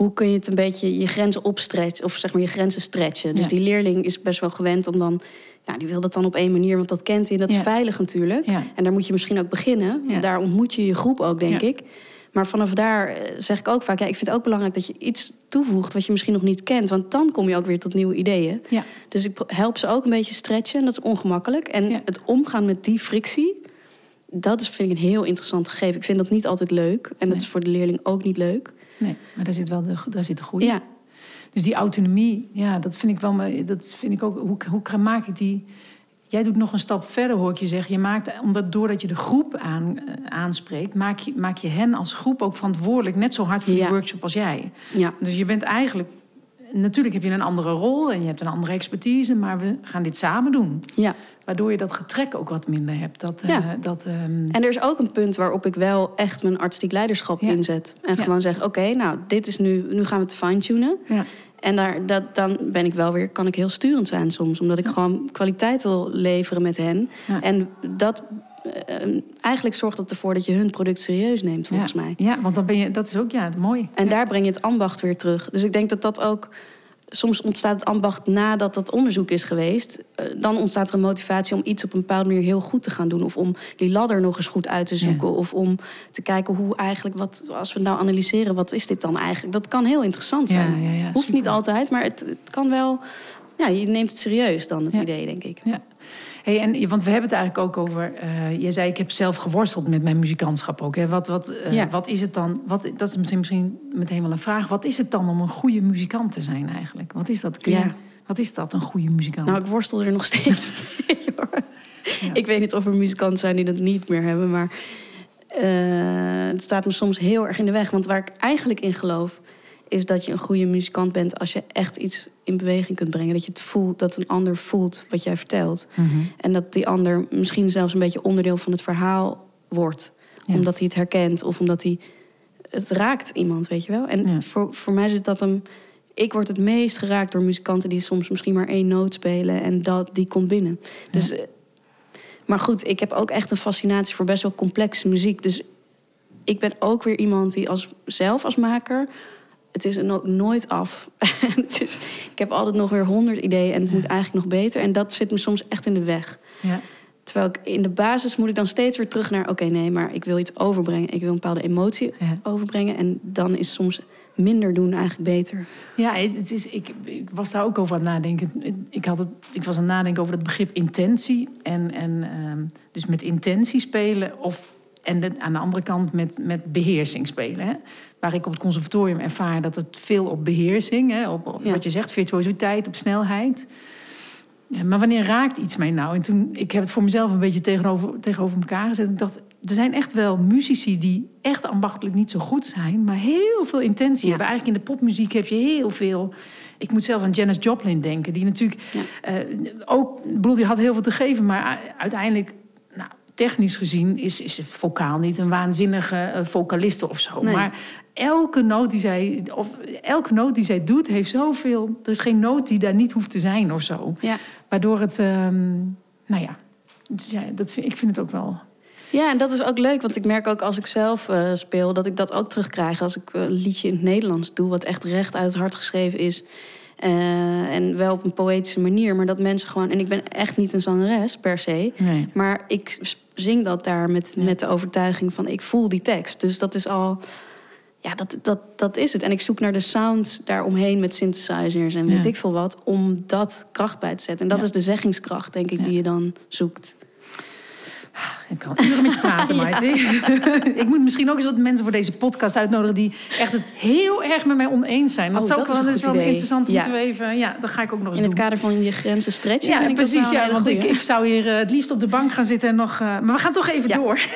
hoe kun je het een beetje je grenzen opstretchen, of zeg maar je grenzen stretchen. Dus Ja. die leerling is best wel gewend om dan, nou, die wil dat dan op één manier, want dat kent hij en dat is veilig natuurlijk. Ja. En daar moet je misschien ook beginnen. Daar ontmoet je je groep ook, denk ik. Maar vanaf daar eh, zeg ik ook vaak, ja, ik vind het ook belangrijk dat je iets toevoegt wat je misschien nog niet kent, want dan kom je ook weer tot nieuwe ideeën. Dus ik help ze ook een beetje stretchen. En dat is ongemakkelijk. En het omgaan met die frictie, dat is, vind ik een heel interessant gegeven. Ik vind dat niet altijd leuk. En dat Nee. is voor de leerling ook niet leuk. Nee, maar daar zit wel de, daar zit de groei. Ja, Dus die autonomie, ja, dat vind ik wel... Dat vind ik ook, hoe, hoe maak ik die... Jij doet nog een stap verder, hoor ik je zeggen. Je maakt, omdat, doordat je de groep aan, eh, aanspreekt... Maak je, maak je hen als groep ook verantwoordelijk... net zo hard voor die Ja. workshop als jij. ja, Dus je bent eigenlijk... Natuurlijk heb je een andere rol en je hebt een andere expertise... maar we gaan dit samen doen. ja. Waardoor je dat getrek ook wat minder hebt. Dat, eh, Ja. dat, ehm, En er is ook een punt waarop ik wel echt mijn artistiek leiderschap Ja. inzet. En Ja. gewoon zeg, oké, nou, dit is nu, nu gaan we het fine-tunen. ja. En daar, dat, dan ben ik wel weer, kan ik heel sturend zijn soms. Omdat ik gewoon kwaliteit wil leveren met hen. Ja. En dat, eh, eigenlijk zorgt het ervoor dat je hun product serieus neemt, volgens ja. mij. Ja, want dan ben je... Dat is ook, ja, mooi. En Ja. daar breng je het ambacht weer terug. Dus ik denk dat dat ook. Soms ontstaat het ambacht nadat dat onderzoek is geweest. Eh, Dan ontstaat er een motivatie om iets op een bepaalde manier heel goed te gaan doen. Of om die ladder nog eens goed uit te zoeken. Of om te kijken hoe eigenlijk, wat, als we nou analyseren, wat is dit dan eigenlijk? Dat kan heel interessant zijn. Hoeft super. niet altijd, maar het, het kan wel. Ja, je neemt het serieus dan, het idee, denk ik. Ja. Hey, en, want we hebben het eigenlijk ook over. eh je zei, ik heb zelf geworsteld met mijn muzikantschap ook. Hè. Wat, wat, eh, Ja. wat is het dan? Wat, dat is misschien, misschien meteen wel een vraag. Wat is het dan om een goede muzikant te zijn eigenlijk? Wat is dat? Kun je- Ja. wat is dat, een goede muzikant? Nou, ik worstel er nog steeds mee, hoor. Ja. Ik weet niet of er muzikanten zijn die dat niet meer hebben, maar eh, het staat me soms heel erg in de weg. Want waar ik eigenlijk in geloof, is dat je een goede muzikant bent als je echt iets in beweging kunt brengen. Dat je het voelt, dat een ander voelt wat jij vertelt. Mhm. En dat die ander misschien zelfs een beetje onderdeel van het verhaal wordt. Ja. Omdat hij het herkent of omdat hij. Het raakt iemand, weet je wel. En Ja. voor, voor mij zit dat hem. Ik word het meest geraakt door muzikanten die soms misschien maar één noot spelen en dat, die komt binnen. Dus, eh, maar goed, ik heb ook echt een fascinatie voor best wel complexe muziek. Dus ik ben ook weer iemand die als, zelf als maker. Het is no- nooit af. het is, ik heb altijd nog weer honderd ideeën en het Ja. moet eigenlijk nog beter. En dat zit me soms echt in de weg. Ja. Terwijl ik in de basis moet ik dan steeds weer terug naar... oké, nee, maar ik wil iets overbrengen. Ik wil een bepaalde emotie Ja. overbrengen. En dan is soms minder doen eigenlijk beter. Ja, het, is, ik, ik was daar ook over aan het nadenken. Ik, had het, ik was aan het nadenken over het begrip intentie. En, en ehm, dus met intentie spelen. Of, en de- aan de andere kant met, met beheersing spelen. Hè? Waar ik op het conservatorium ervaar dat het veel op beheersing... Hè, op, op Ja. wat je zegt, virtuositeit, op snelheid... Ja, maar wanneer raakt iets mij nou? En toen, ik heb het voor mezelf een beetje tegenover, tegenover elkaar gezet. Ik dacht, er zijn echt wel muzici die echt ambachtelijk niet zo goed zijn, maar heel veel intentie Ja. hebben. Eigenlijk in de popmuziek heb je heel veel. Ik moet zelf aan Janis Joplin denken, die natuurlijk Ja. eh, ook, ik bedoel, die had heel veel te geven, maar uiteindelijk, nou, technisch gezien, is, is ze vocaal niet een waanzinnige eh, vocaliste of zo. Nee. Maar elke noot die zij, of elke noot die zij doet, heeft zoveel. Er is geen noot die daar niet hoeft te zijn of zo. Ja. Waardoor het, ehm, nou ja, dus ja dat vind, ik vind het ook wel. Ja, en dat is ook leuk, want ik merk ook als ik zelf eh, speel... dat ik dat ook terugkrijg als ik eh, een liedje in het Nederlands doe... wat echt recht uit het hart geschreven is. Eh, en wel op een poëtische manier, maar dat mensen gewoon. En ik ben echt niet een zangeres per se. Nee. Maar ik zing dat daar met, met de overtuiging van ik voel die tekst. Dus dat is al. Ja, dat, dat, dat is het. En ik zoek naar de sounds daaromheen met synthesizers en weet Ja. ik veel wat. Om dat kracht bij te zetten. En dat Ja. is de zeggingskracht, denk ik, Ja. die je dan zoekt. Ik kan uren met je praten, Maite. ik moet misschien ook eens wat mensen voor deze podcast uitnodigen... die echt het heel erg met mij oneens zijn. Dat Oh, zou dat ook is wel, wel interessant. Ja. Moeten we even, ja, dat ga ik ook nog eens In het doen. kader van je grenzen stretchen. Ja, precies. Ja, want ik, ik zou hier eh, het liefst op de bank gaan zitten en nog. eh, maar we gaan toch even Ja. door.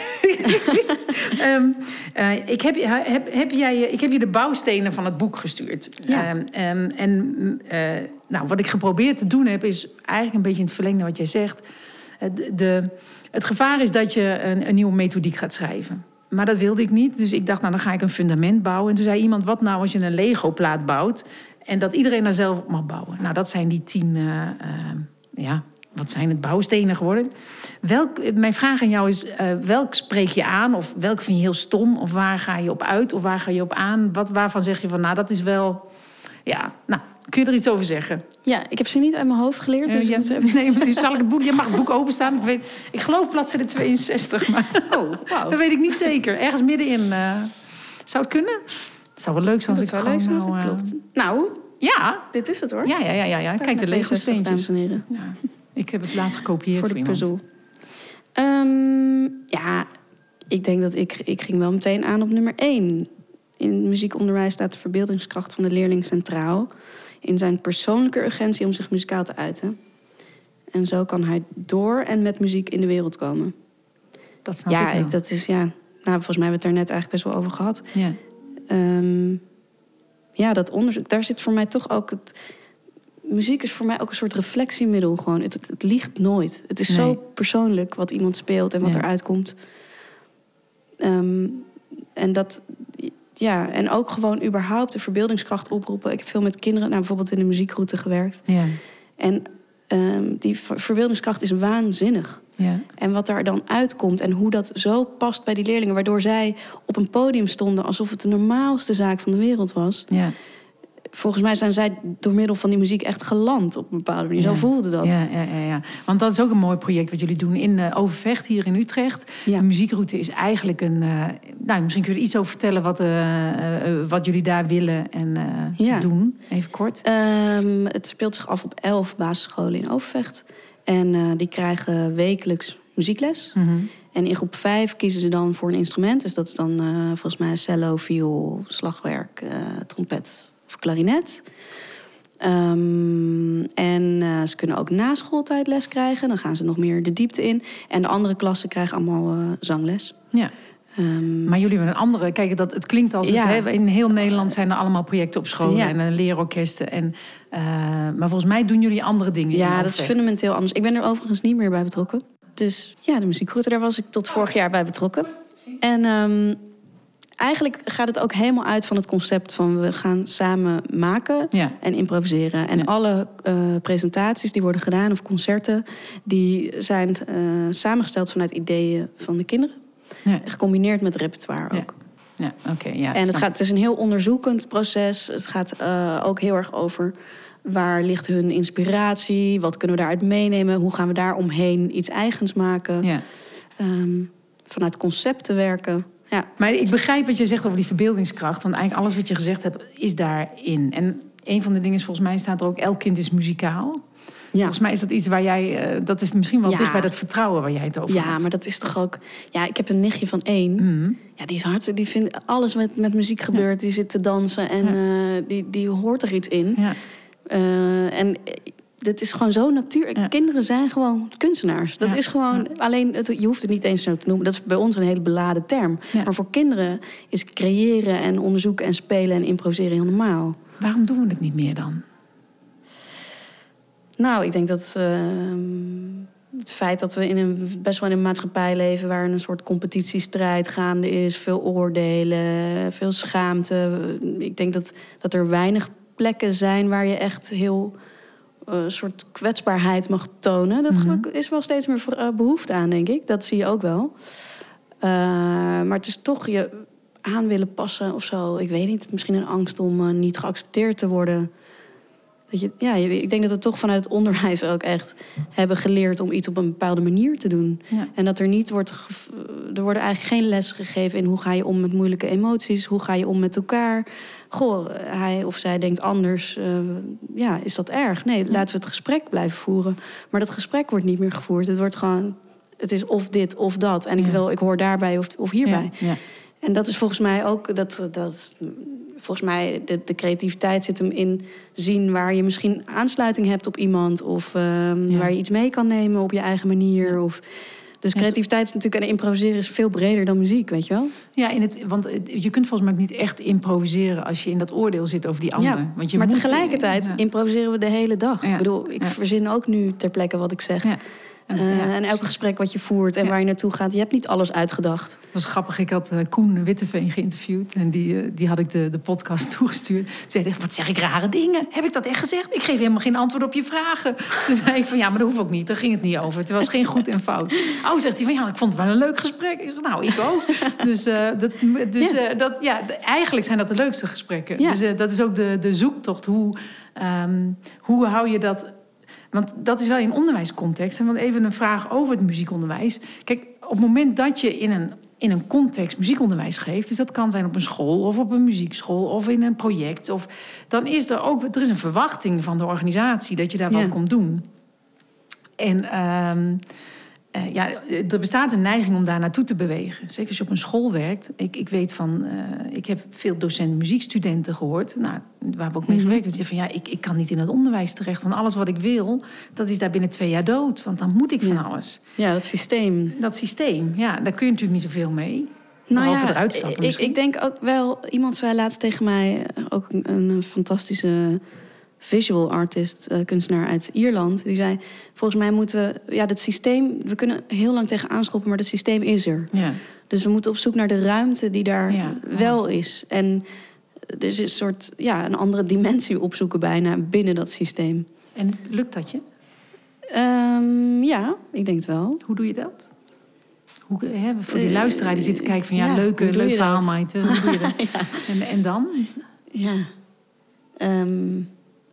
Ehm, eh, ik, heb, je- heb, heb jij, ik heb je de bouwstenen van het boek gestuurd. Ja. Ehm, ehm, en nou, wat ik geprobeerd te doen heb, is eigenlijk een beetje in het verlengde wat jij zegt. De, de, het gevaar is dat je een, een nieuwe methodiek gaat schrijven. Maar dat wilde ik niet. Dus ik dacht, nou dan ga ik een fundament bouwen. En toen zei iemand, wat nou als je een Lego-plaat bouwt... en dat iedereen daar zelf op mag bouwen. Nou, dat zijn die tien... eh, eh, ja, wat zijn het bouwstenen geworden? Welk, mijn vraag aan jou is, eh, welk spreek je aan? Of welk vind je heel stom? Of waar ga je op uit? Of waar ga je op aan? Wat, waarvan zeg je van, nou, dat is wel... Ja, nou, kun je er iets over zeggen? Ja, ik heb ze niet uit mijn hoofd geleerd. Dus je, moet nee, zal ik het boek, je mag het boek openstaan. Ik, weet, ik geloof bladzijde 62, maar Oh, dat weet ik niet zeker. Ergens middenin. eh zou het kunnen? Het zou wel leuk zijn als Dat ik zou het leuk gewoon zijn als nou, het eh, klopt. Nou, Ja, dit is het hoor. ja, ja, ja, ja, ja. Kijk, de Net Lego 62, dames steentjes. en heren. Ja, ik heb het laatst gekopieerd Voor de puzzel. Ehm, ja, ik denk dat ik, ik ging wel meteen aan op nummer 1. In muziekonderwijs staat de verbeeldingskracht van de leerling centraal. In zijn persoonlijke urgentie om zich muzikaal te uiten. En zo kan hij door en met muziek in de wereld komen. Dat snap ja, ik wel. dat is ja. Nou, volgens mij hebben we het daar net eigenlijk best wel over gehad. Ja. Ehm, ja, dat onderzoek, daar zit voor mij toch ook het. Muziek is voor mij ook een soort reflectiemiddel. Gewoon. Het, het, het liegt nooit. Het is zo persoonlijk wat iemand speelt en wat Ja. eruit komt. Ehm, en dat. Ja, en ook gewoon überhaupt de verbeeldingskracht oproepen. Ik heb veel met kinderen, nou, bijvoorbeeld in de muziekroute gewerkt. Ja, En ehm, die ver- verbeeldingskracht is waanzinnig. ja. En wat daar dan uitkomt en hoe dat zo past bij die leerlingen, waardoor zij op een podium stonden alsof het de normaalste zaak van de wereld was. ja. Volgens mij zijn zij door middel van die muziek echt geland op een bepaalde manier. Ja. Zo voelde dat. Ja, ja, ja, ja. Want dat is ook een mooi project wat jullie doen in eh, Overvecht, hier in Utrecht. De muziekroute is eigenlijk een... nou, misschien kun je er iets over vertellen wat, eh, eh, eh, wat jullie daar willen en Ja. doen. Even kort. Ehm, het speelt zich af op elf basisscholen in Overvecht. En die krijgen wekelijks muziekles. Mhm. En in groep 5 kiezen ze dan voor een instrument. Dus dat is dan volgens mij cello, viool, slagwerk, trompet of klarinet. Ehm, en ze kunnen ook na schooltijd les krijgen. Dan gaan ze nog meer de diepte in. En de andere klassen krijgen allemaal zangles. Ja. Ehm, Maar jullie hebben een andere... Kijk, dat, het klinkt als... Ja. Het, hè, in heel Nederland zijn er allemaal projecten op scholen Ja. en eh, leerorkesten. En, eh, maar volgens mij doen jullie andere dingen in ja, dat is fundamenteel anders. Ik ben er overigens niet meer bij betrokken. Dus ja, de muziekgroep, daar was ik tot vorig jaar bij betrokken. En ehm, eigenlijk gaat het ook helemaal uit van het concept van we gaan samen maken Ja. en improviseren. En Ja. alle eh, presentaties die worden gedaan of concerten, die zijn samengesteld vanuit ideeën van de kinderen. Ja. Gecombineerd met repertoire ook. Ja, oké. ja, en het, snap gaat, het is een heel onderzoekend proces. Het gaat eh, ook heel erg over waar ligt hun inspiratie, wat kunnen we daaruit meenemen, hoe gaan we daar omheen iets eigens maken, Ja. Ehm, vanuit concepten werken. Ja, Maar ik begrijp wat je zegt over die verbeeldingskracht. Want eigenlijk alles wat je gezegd hebt, is daarin. En een van de dingen is, volgens mij staat er ook... elk kind is muzikaal. Ja. Volgens mij is dat iets waar jij... eh, dat is misschien wel Ja. dicht bij dat vertrouwen waar jij het over ja, had. maar dat is toch ook. Ja, ik heb een nichtje van één. Mhm. Ja, die is hartstikke. Die vindt alles met, met muziek gebeurt. Die zit te dansen en Ja. eh, die, die hoort er iets in. Ja. Eh, en dit is gewoon zo natuurlijk. Ja. Kinderen zijn gewoon kunstenaars. Dat Ja. is gewoon. Alleen, het, je hoeft het niet eens zo te noemen. Dat is bij ons een hele beladen term. Ja. Maar voor kinderen is creëren en onderzoeken en spelen en improviseren heel normaal. Waarom doen we het niet meer dan? Nou, ik denk dat ehm, het feit dat we in een, best wel in een maatschappij leven waar een soort competitiestrijd gaande is, veel oordelen, veel schaamte. Ik denk dat, dat er weinig plekken zijn waar je echt heel eh, soort kwetsbaarheid mag tonen. Dat Mhm. is wel steeds meer eh, behoefte aan, denk ik. Dat zie je ook wel. Eh, maar het is toch je aan willen passen of zo. Ik weet niet, misschien een angst om niet geaccepteerd te worden. Dat je, ja, ik denk dat we toch vanuit het onderwijs ook echt hebben geleerd om iets op een bepaalde manier te doen. Ja. En dat er niet wordt. Er worden eigenlijk geen les gegeven in hoe ga je om met moeilijke emoties, hoe ga je om met elkaar. Goh, hij of zij denkt anders. eh, ja, is dat erg? Nee, laten we het gesprek blijven voeren. Maar dat gesprek wordt niet meer gevoerd. Het wordt gewoon. Het is of dit of dat. En ik, wil, ik hoor daarbij of, of hierbij. Ja. En dat is volgens mij ook dat, dat volgens mij de, de creativiteit zit hem in zien waar je misschien aansluiting hebt op iemand of ehm, Ja. waar je iets mee kan nemen op je eigen manier. Of, dus creativiteit is natuurlijk en improviseren is veel breder dan muziek, weet je wel? Ja, in het, want je kunt volgens mij ook niet echt improviseren als je in dat oordeel zit over die ander. Ja, want je maar moet- tegelijkertijd Ja. improviseren we de hele dag. Ja. Ik bedoel, ik verzin ook nu ter plekke wat ik zeg. En, Eh, ja, en elk gesprek wat je voert en Ja. waar je naartoe gaat, je hebt niet alles uitgedacht. Dat was grappig. Ik had eh, Koen Witteveen geïnterviewd. En die, eh, die had ik de, de podcast toegestuurd. Toen zei hij, wat zeg ik rare dingen? Heb ik dat echt gezegd? Ik geef helemaal geen antwoord op je vragen. Toen zei ik van, ja, maar dat hoeft ook niet. Daar ging het niet over. Het was geen goed en fout. Oh, zegt hij van, ja, ik vond het wel een leuk gesprek. Ik zeg, nou, ik ook. Dus, eh, dat, dus Ja. eh, dat, ja, eigenlijk zijn dat de leukste gesprekken. Ja. Dus dat is ook de, de zoektocht. Hoe, ehm, hoe hou je dat... Want dat is wel in onderwijscontext. En want even een vraag over het muziekonderwijs. Kijk, op het moment dat je in een, in een context muziekonderwijs geeft... dus dat kan zijn op een school of op een muziekschool of in een project... Of, dan is er ook er is een verwachting van de organisatie dat je daar Ja. wat komt doen. En ehm, eh, ja, er bestaat een neiging om daar naartoe te bewegen. Zeker als je op een school werkt. Ik, ik weet van, eh, ik heb veel docent muziekstudenten gehoord, nou, waar we ook mee Mhm. gewerkt hebben. Die zeggen van ja, ik, ik kan niet in het onderwijs terecht. Want alles wat ik wil, dat is daar binnen twee jaar dood. Want dan moet ik van Ja. alles. Ja, dat systeem. Dat systeem, ja, daar kun je natuurlijk niet zoveel mee. Nou Behalve ja, eruit stappen ik, ik denk ook wel... Iemand zei laatst tegen mij, eh, ook een, een fantastische visual artist, eh, kunstenaar uit Ierland. Die zei, volgens mij moeten we... Ja, dat systeem, we kunnen heel lang tegen aanschoppen, maar het systeem is er. Ja, Dus we moeten op zoek naar de ruimte die daar Ja, ja. wel is. En er is een soort, ja, een andere dimensie opzoeken bijna binnen dat systeem. en lukt dat je? Ehm, ja, ik denk het wel. Hoe doe je dat? Hoe, hè, voor die Eh, luisteraar die zit te kijken van ja, ja, leuke, leuk verhaal? Maite. Hoe doe je dat? en, en dan? Ja. Ehm,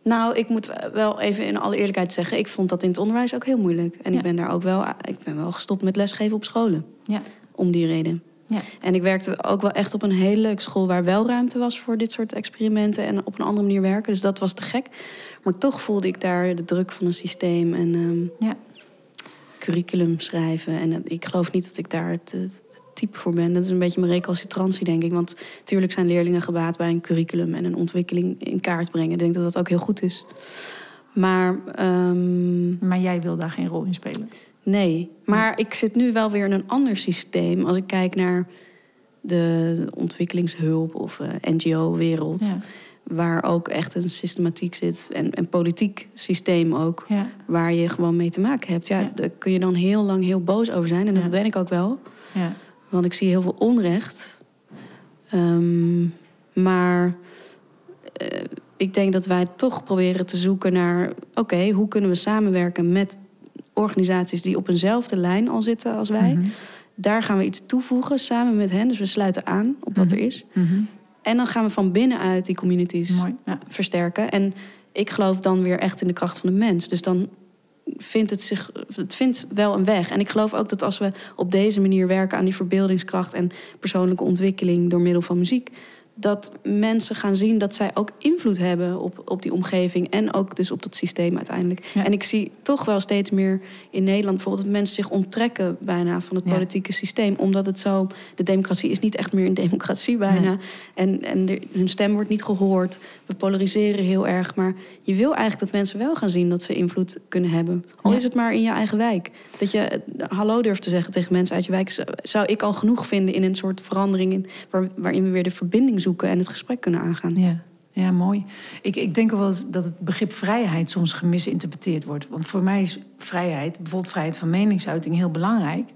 nou, ik moet wel even in alle eerlijkheid zeggen... ik vond dat in het onderwijs ook heel moeilijk. En Ja. ik ben daar ook wel... ik ben wel gestopt met lesgeven op scholen. Ja. Om die reden. Ja. En ik werkte ook wel echt op een hele leuke school... waar wel ruimte was voor dit soort experimenten... en op een andere manier werken. Dus dat was te gek. Maar toch voelde ik daar de druk van een systeem... en ehm, Ja. curriculum schrijven. En ik geloof niet dat ik daar het type voor ben. Dat is een beetje mijn recalcitrantie, denk ik. Want natuurlijk zijn leerlingen gebaat bij een curriculum... en een ontwikkeling in kaart brengen. Ik denk dat dat ook heel goed is. Maar ehm, Maar jij wil daar geen rol in spelen. nee. Maar ik zit nu wel weer in een ander systeem. Als ik kijk naar de ontwikkelingshulp of eh, NGO-wereld... Ja. waar ook echt een systematiek zit... en een politiek systeem ook Ja. waar je gewoon mee te maken hebt. Ja, Ja. daar kun je dan heel lang heel boos over zijn. En dat ben ik ook wel. Want ik zie heel veel onrecht. Ehm, maar eh, ik denk dat wij toch proberen te zoeken naar... oké, hoe kunnen we samenwerken met organisaties... die op eenzelfde lijn al zitten als wij. Mhm. Daar gaan we iets toevoegen samen met hen. Dus we sluiten aan op wat Mhm. er is. Mhm. En dan gaan we van binnenuit die communities Mooi. Ja. versterken. En ik geloof dan weer echt in de kracht van de mens. Dus dan vindt het zich, het vindt wel een weg. En ik geloof ook dat als we op deze manier werken aan die verbeeldingskracht en persoonlijke ontwikkeling door middel van muziek, dat mensen gaan zien dat zij ook invloed hebben op, op die omgeving en ook dus op dat systeem uiteindelijk. Ja. En ik zie toch wel steeds meer in Nederland bijvoorbeeld dat mensen zich onttrekken bijna van het Ja. politieke systeem, omdat het zo, de democratie is niet echt meer een democratie bijna. Nee. En, en hun stem wordt niet gehoord. We polariseren heel erg. Maar je wil eigenlijk dat mensen wel gaan zien dat ze invloed kunnen hebben. Al Ja. is het maar in je eigen wijk. Dat je eh, hallo durft te zeggen tegen mensen uit je wijk. zou- ik al genoeg vinden in een soort verandering... In, waar, waarin we weer de verbinding zoeken en het gesprek kunnen aangaan. Ja, ja mooi. Ik, ik denk wel eens dat het begrip vrijheid soms gemisinterpreteerd wordt. Want voor mij is vrijheid, bijvoorbeeld vrijheid van meningsuiting, heel belangrijk.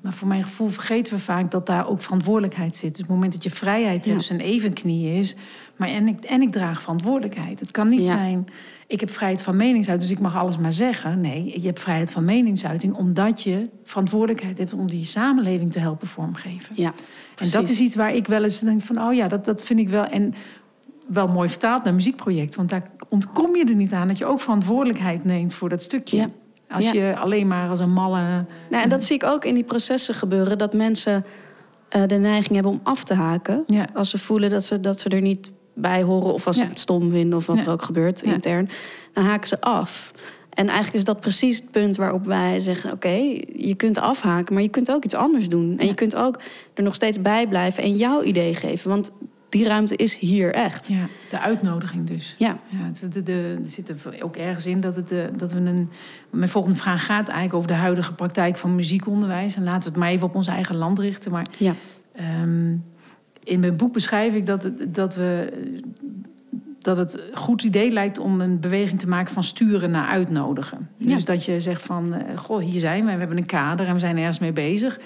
Maar voor mijn gevoel vergeten we vaak dat daar ook verantwoordelijkheid zit. Dus op het moment dat je vrijheid Ja. hebt, een evenknie is. Maar en ik, en ik draag verantwoordelijkheid. Het kan niet Ja. zijn, ik heb vrijheid van meningsuiting, dus ik mag alles maar zeggen. Nee, je hebt vrijheid van meningsuiting omdat je verantwoordelijkheid hebt om die samenleving te helpen vormgeven. Ja, En dat precies. is iets waar ik wel eens denk van, oh ja, dat, dat vind ik wel. En wel mooi vertaald naar muziekproject. Want daar ontkom je er niet aan dat je ook verantwoordelijkheid neemt voor dat stukje. Ja. Als Ja. je alleen maar als een malle. Nou, en dat zie ik ook in die processen gebeuren. Dat mensen eh, de neiging hebben om af te haken. Ja. Als ze voelen dat ze, dat ze er niet bij horen. Of als ze Ja. het stom vinden. Of wat Ja. er ook gebeurt intern. Dan haken ze af. En eigenlijk is dat precies het punt waarop wij zeggen... oké, je kunt afhaken, maar je kunt ook iets anders doen. En je kunt ook er nog steeds bij blijven en jouw idee geven. Want die ruimte is hier echt. Ja, de uitnodiging dus. Ja, Ja, de, de, er zit er ook ergens in dat, het, eh, dat we een. Mijn volgende vraag gaat eigenlijk over de huidige praktijk van muziekonderwijs. En laten we het maar even op ons eigen land richten. Maar ja, Ehm, in mijn boek beschrijf ik dat, het, dat, we, dat het een goed idee lijkt om een beweging te maken van sturen naar uitnodigen. Ja. Dus dat je zegt van, eh, goh, hier zijn we, we hebben een kader en we zijn ergens mee bezig.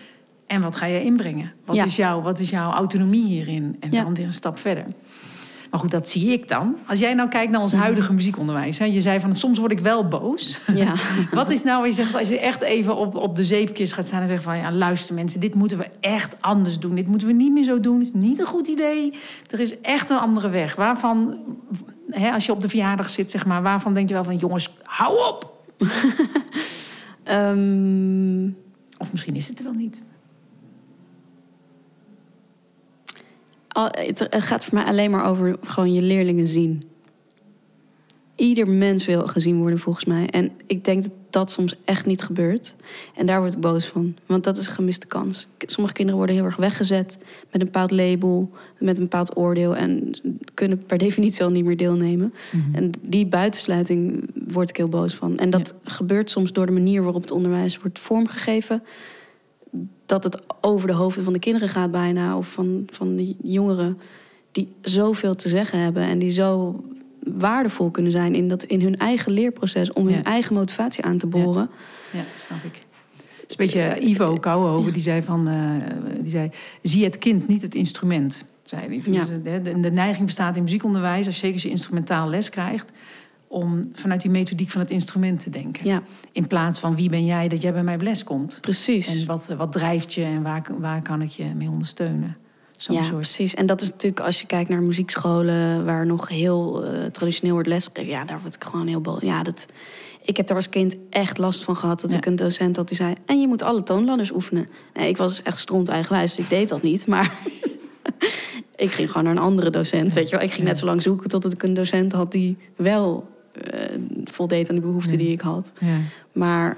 En wat ga je inbrengen? Wat, Ja. is, jouw, wat is jouw autonomie hierin? En Ja. dan weer een stap verder. Maar goed, dat zie ik dan. Als jij nou kijkt naar ons huidige muziekonderwijs. Hè, je zei van, soms word ik wel boos. ja. Wat is nou, je zegt, als je echt even op, op de zeepjes gaat staan en zegt van ja, luister mensen, dit moeten we echt anders doen. Dit moeten we niet meer zo doen. Is niet een goed idee. Er is echt een andere weg. Waarvan, hè, als je op de verjaardag zit, zeg maar, waarvan denk je wel van jongens, hou op. Ehm, Of misschien is het er wel niet. Het gaat voor mij alleen maar over gewoon je leerlingen zien. Ieder mens wil gezien worden, volgens mij. En ik denk dat dat soms echt niet gebeurt. En daar word ik boos van. Want dat is een gemiste kans. Sommige kinderen worden heel erg weggezet met een bepaald label, met een bepaald oordeel. En kunnen per definitie al niet meer deelnemen. En die buitensluiting word ik heel boos van. En dat gebeurt soms door de manier waarop het onderwijs wordt vormgegeven. Dat het over de hoofden van de kinderen gaat bijna. Of van, van de jongeren die zoveel te zeggen hebben. En die zo waardevol kunnen zijn in, dat, in hun eigen leerproces. Om hun eigen motivatie aan te boren. Ja, snap ik. Het is een beetje Ivo Kouwenhoven, die zei van, eh, die zei, zie het kind, niet het instrument. Zei hij. Ja. Dus, eh, de, de neiging bestaat in muziekonderwijs, als je zeker als je instrumentaal les krijgt, om vanuit die methodiek van het instrument te denken. Ja, In plaats van wie ben jij dat jij bij mij op les komt. precies. En wat, wat drijft je en waar, waar kan ik je mee ondersteunen? Ja, soort. precies. En dat is natuurlijk als je kijkt naar muziekscholen... waar nog heel eh, traditioneel wordt lesgegeven. Ja, daar word ik gewoon heel boos. Ja, dat, ik heb daar als kind echt last van gehad. Dat Ja. ik een docent had die zei... en je moet alle toonladders oefenen. Nee, ik was echt stront eigenwijs, dus ik deed dat niet. Maar ik ging gewoon naar een andere docent. Weet je wel. Ik ging net zo lang zoeken totdat ik een docent had... die wel voldeed aan de behoeften Ja. die ik had. Ja. Maar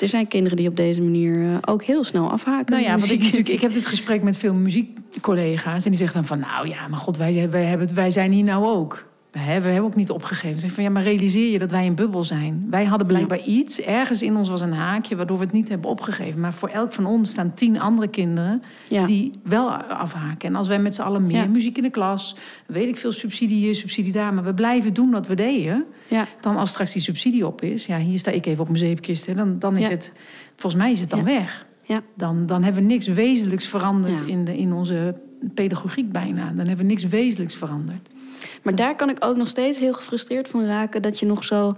er zijn kinderen die op deze manier eh, ook heel snel afhaken. Nou ja, want ik, natuurlijk, ik heb dit gesprek met veel muziekcollega's. En die zeggen dan van, nou ja, maar god, wij, wij, hebben, wij zijn hier nou ook. We hebben, ook niet opgegeven. Zeg van, ja, maar realiseer je dat wij een bubbel zijn. Wij hadden blijkbaar iets, ergens in ons was een haakje... waardoor we het niet hebben opgegeven. Maar voor elk van ons staan tien andere kinderen... Ja. die wel afhaken. En als wij met z'n allen meer Ja. muziek in de klas... weet ik veel, subsidie hier, subsidie daar... maar we blijven doen wat we deden... Ja. dan als straks die subsidie op is... ja, hier sta ik even op mijn zeepkist... Hè, dan, dan is het, volgens mij is het dan weg Ja. dan, dan hebben we niks wezenlijks veranderd in, de, in onze pedagogiek bijna. Dan hebben we niks wezenlijks veranderd. Maar daar kan ik ook nog steeds heel gefrustreerd van raken. Dat je nog zo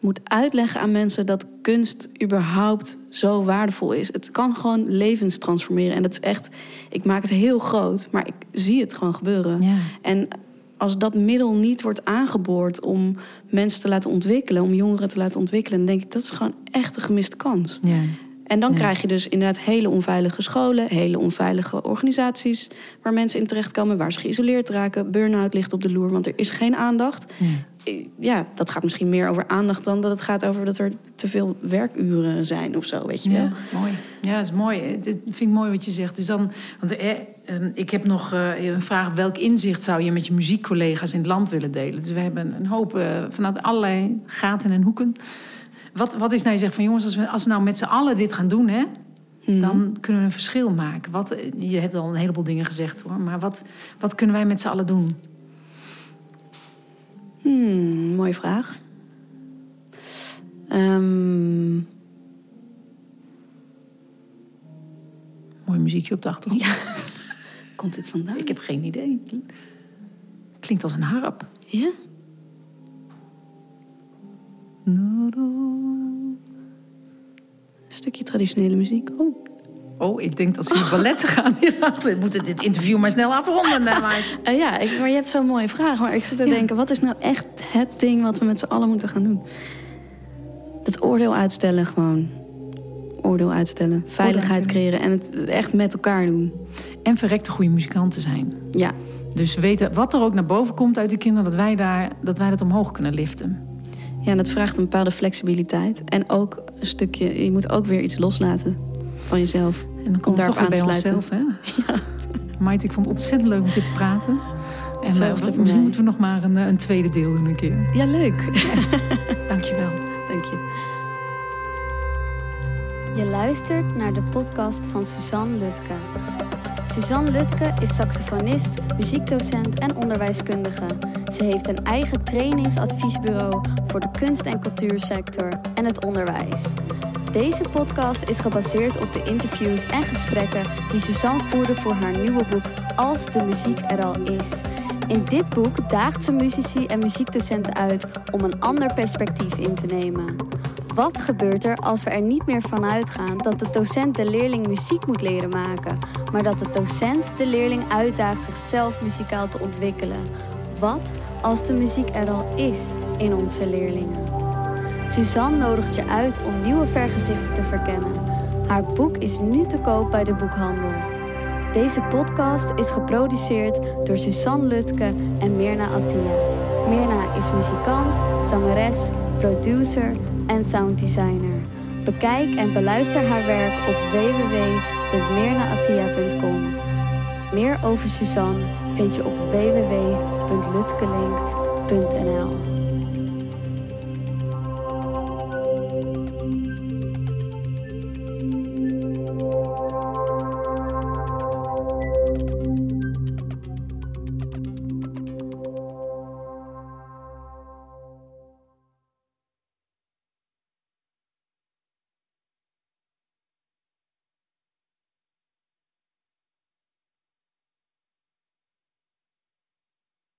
moet uitleggen aan mensen dat kunst überhaupt zo waardevol is. Het kan gewoon levens transformeren. En dat is echt, ik maak het heel groot, maar ik zie het gewoon gebeuren. Ja. En als dat middel niet wordt aangeboord om mensen te laten ontwikkelen, om jongeren te laten ontwikkelen, dan denk ik dat is gewoon echt een gemiste kans. Ja. En dan Ja. krijg je dus inderdaad hele onveilige scholen, hele onveilige organisaties waar mensen in terechtkomen, waar ze geïsoleerd raken. Burn-out ligt op de loer, want er is geen aandacht. Ja. Eh, Ja, dat gaat misschien meer over aandacht dan dat het gaat over dat er te veel werkuren zijn of zo, weet je wel. Ja, mooi. Ja, dat is mooi. Het het vind ik mooi wat je zegt. Dus dan, want eh, eh, ik heb nog eh, een vraag: welk inzicht zou je met je muziekcollega's in het land willen delen? Dus we hebben een hoop eh, vanuit allerlei gaten en hoeken. Wat, wat is nou je zegt van jongens, als we, als we nou met z'n allen dit gaan doen, hè, Mhm. dan kunnen we een verschil maken. Wat, je hebt al een heleboel dingen gezegd hoor, maar wat, wat kunnen wij met z'n allen doen? Hmm, mooie vraag. Ehm, Mooi muziekje op de achtergrond. ja. Komt dit vandaan? Ik heb geen idee. Klinkt als een harp. Ja? Een stukje traditionele muziek. Oh, Oh, ik denk dat ze hier balletten gaan. We moeten dit interview maar snel afronden. Maar, uh, ja, ik, maar je hebt zo'n mooie vraag. Maar ik zit te denken, wat is nou echt het ding wat we met z'n allen moeten gaan doen? Het oordeel uitstellen gewoon. Oordeel uitstellen. Veiligheid creëren en het echt met elkaar doen. En verrekte goede muzikanten zijn. Ja. Dus weten wat er ook naar boven komt uit de kinderen, dat wij, daar, dat, wij dat omhoog kunnen liften. Ja, en dat vraagt een bepaalde flexibiliteit. En ook een stukje, je moet ook weer iets loslaten van jezelf. En dan komt het toch weer bij onszelf, hè? Ja. Maite, ik vond het ontzettend leuk om dit te praten. En uh, misschien moeten we nog maar een, eh, een, tweede deel doen een keer. Ja, leuk. Dankjewel. Dank je. Je luistert naar de podcast van Suzanne Lutke. Suzanne Lutke is saxofonist, muziekdocent en onderwijskundige. Ze heeft een eigen trainingsadviesbureau voor de kunst- en cultuursector en het onderwijs. Deze podcast is gebaseerd op de interviews en gesprekken die Suzanne voerde voor haar nieuwe boek Als de muziek er al is. In dit boek daagt ze muzici en muziekdocenten uit om een ander perspectief in te nemen. Wat gebeurt er als we er niet meer van uitgaan dat de docent de leerling muziek moet leren maken, maar dat de docent de leerling uitdaagt zichzelf muzikaal te ontwikkelen? Wat als de muziek er al is in onze leerlingen? Suzanne nodigt je uit om nieuwe vergezichten te verkennen. Haar boek is nu te koop bij de boekhandel. Deze podcast is geproduceerd door Suzanne Lutke en Mirna Attia. Mirna is muzikant, zangeres, producer en sounddesigner. Bekijk en beluister haar werk op www.meernaatia.com. Meer over Suzanne vind je op www.lutkelinkt.nl.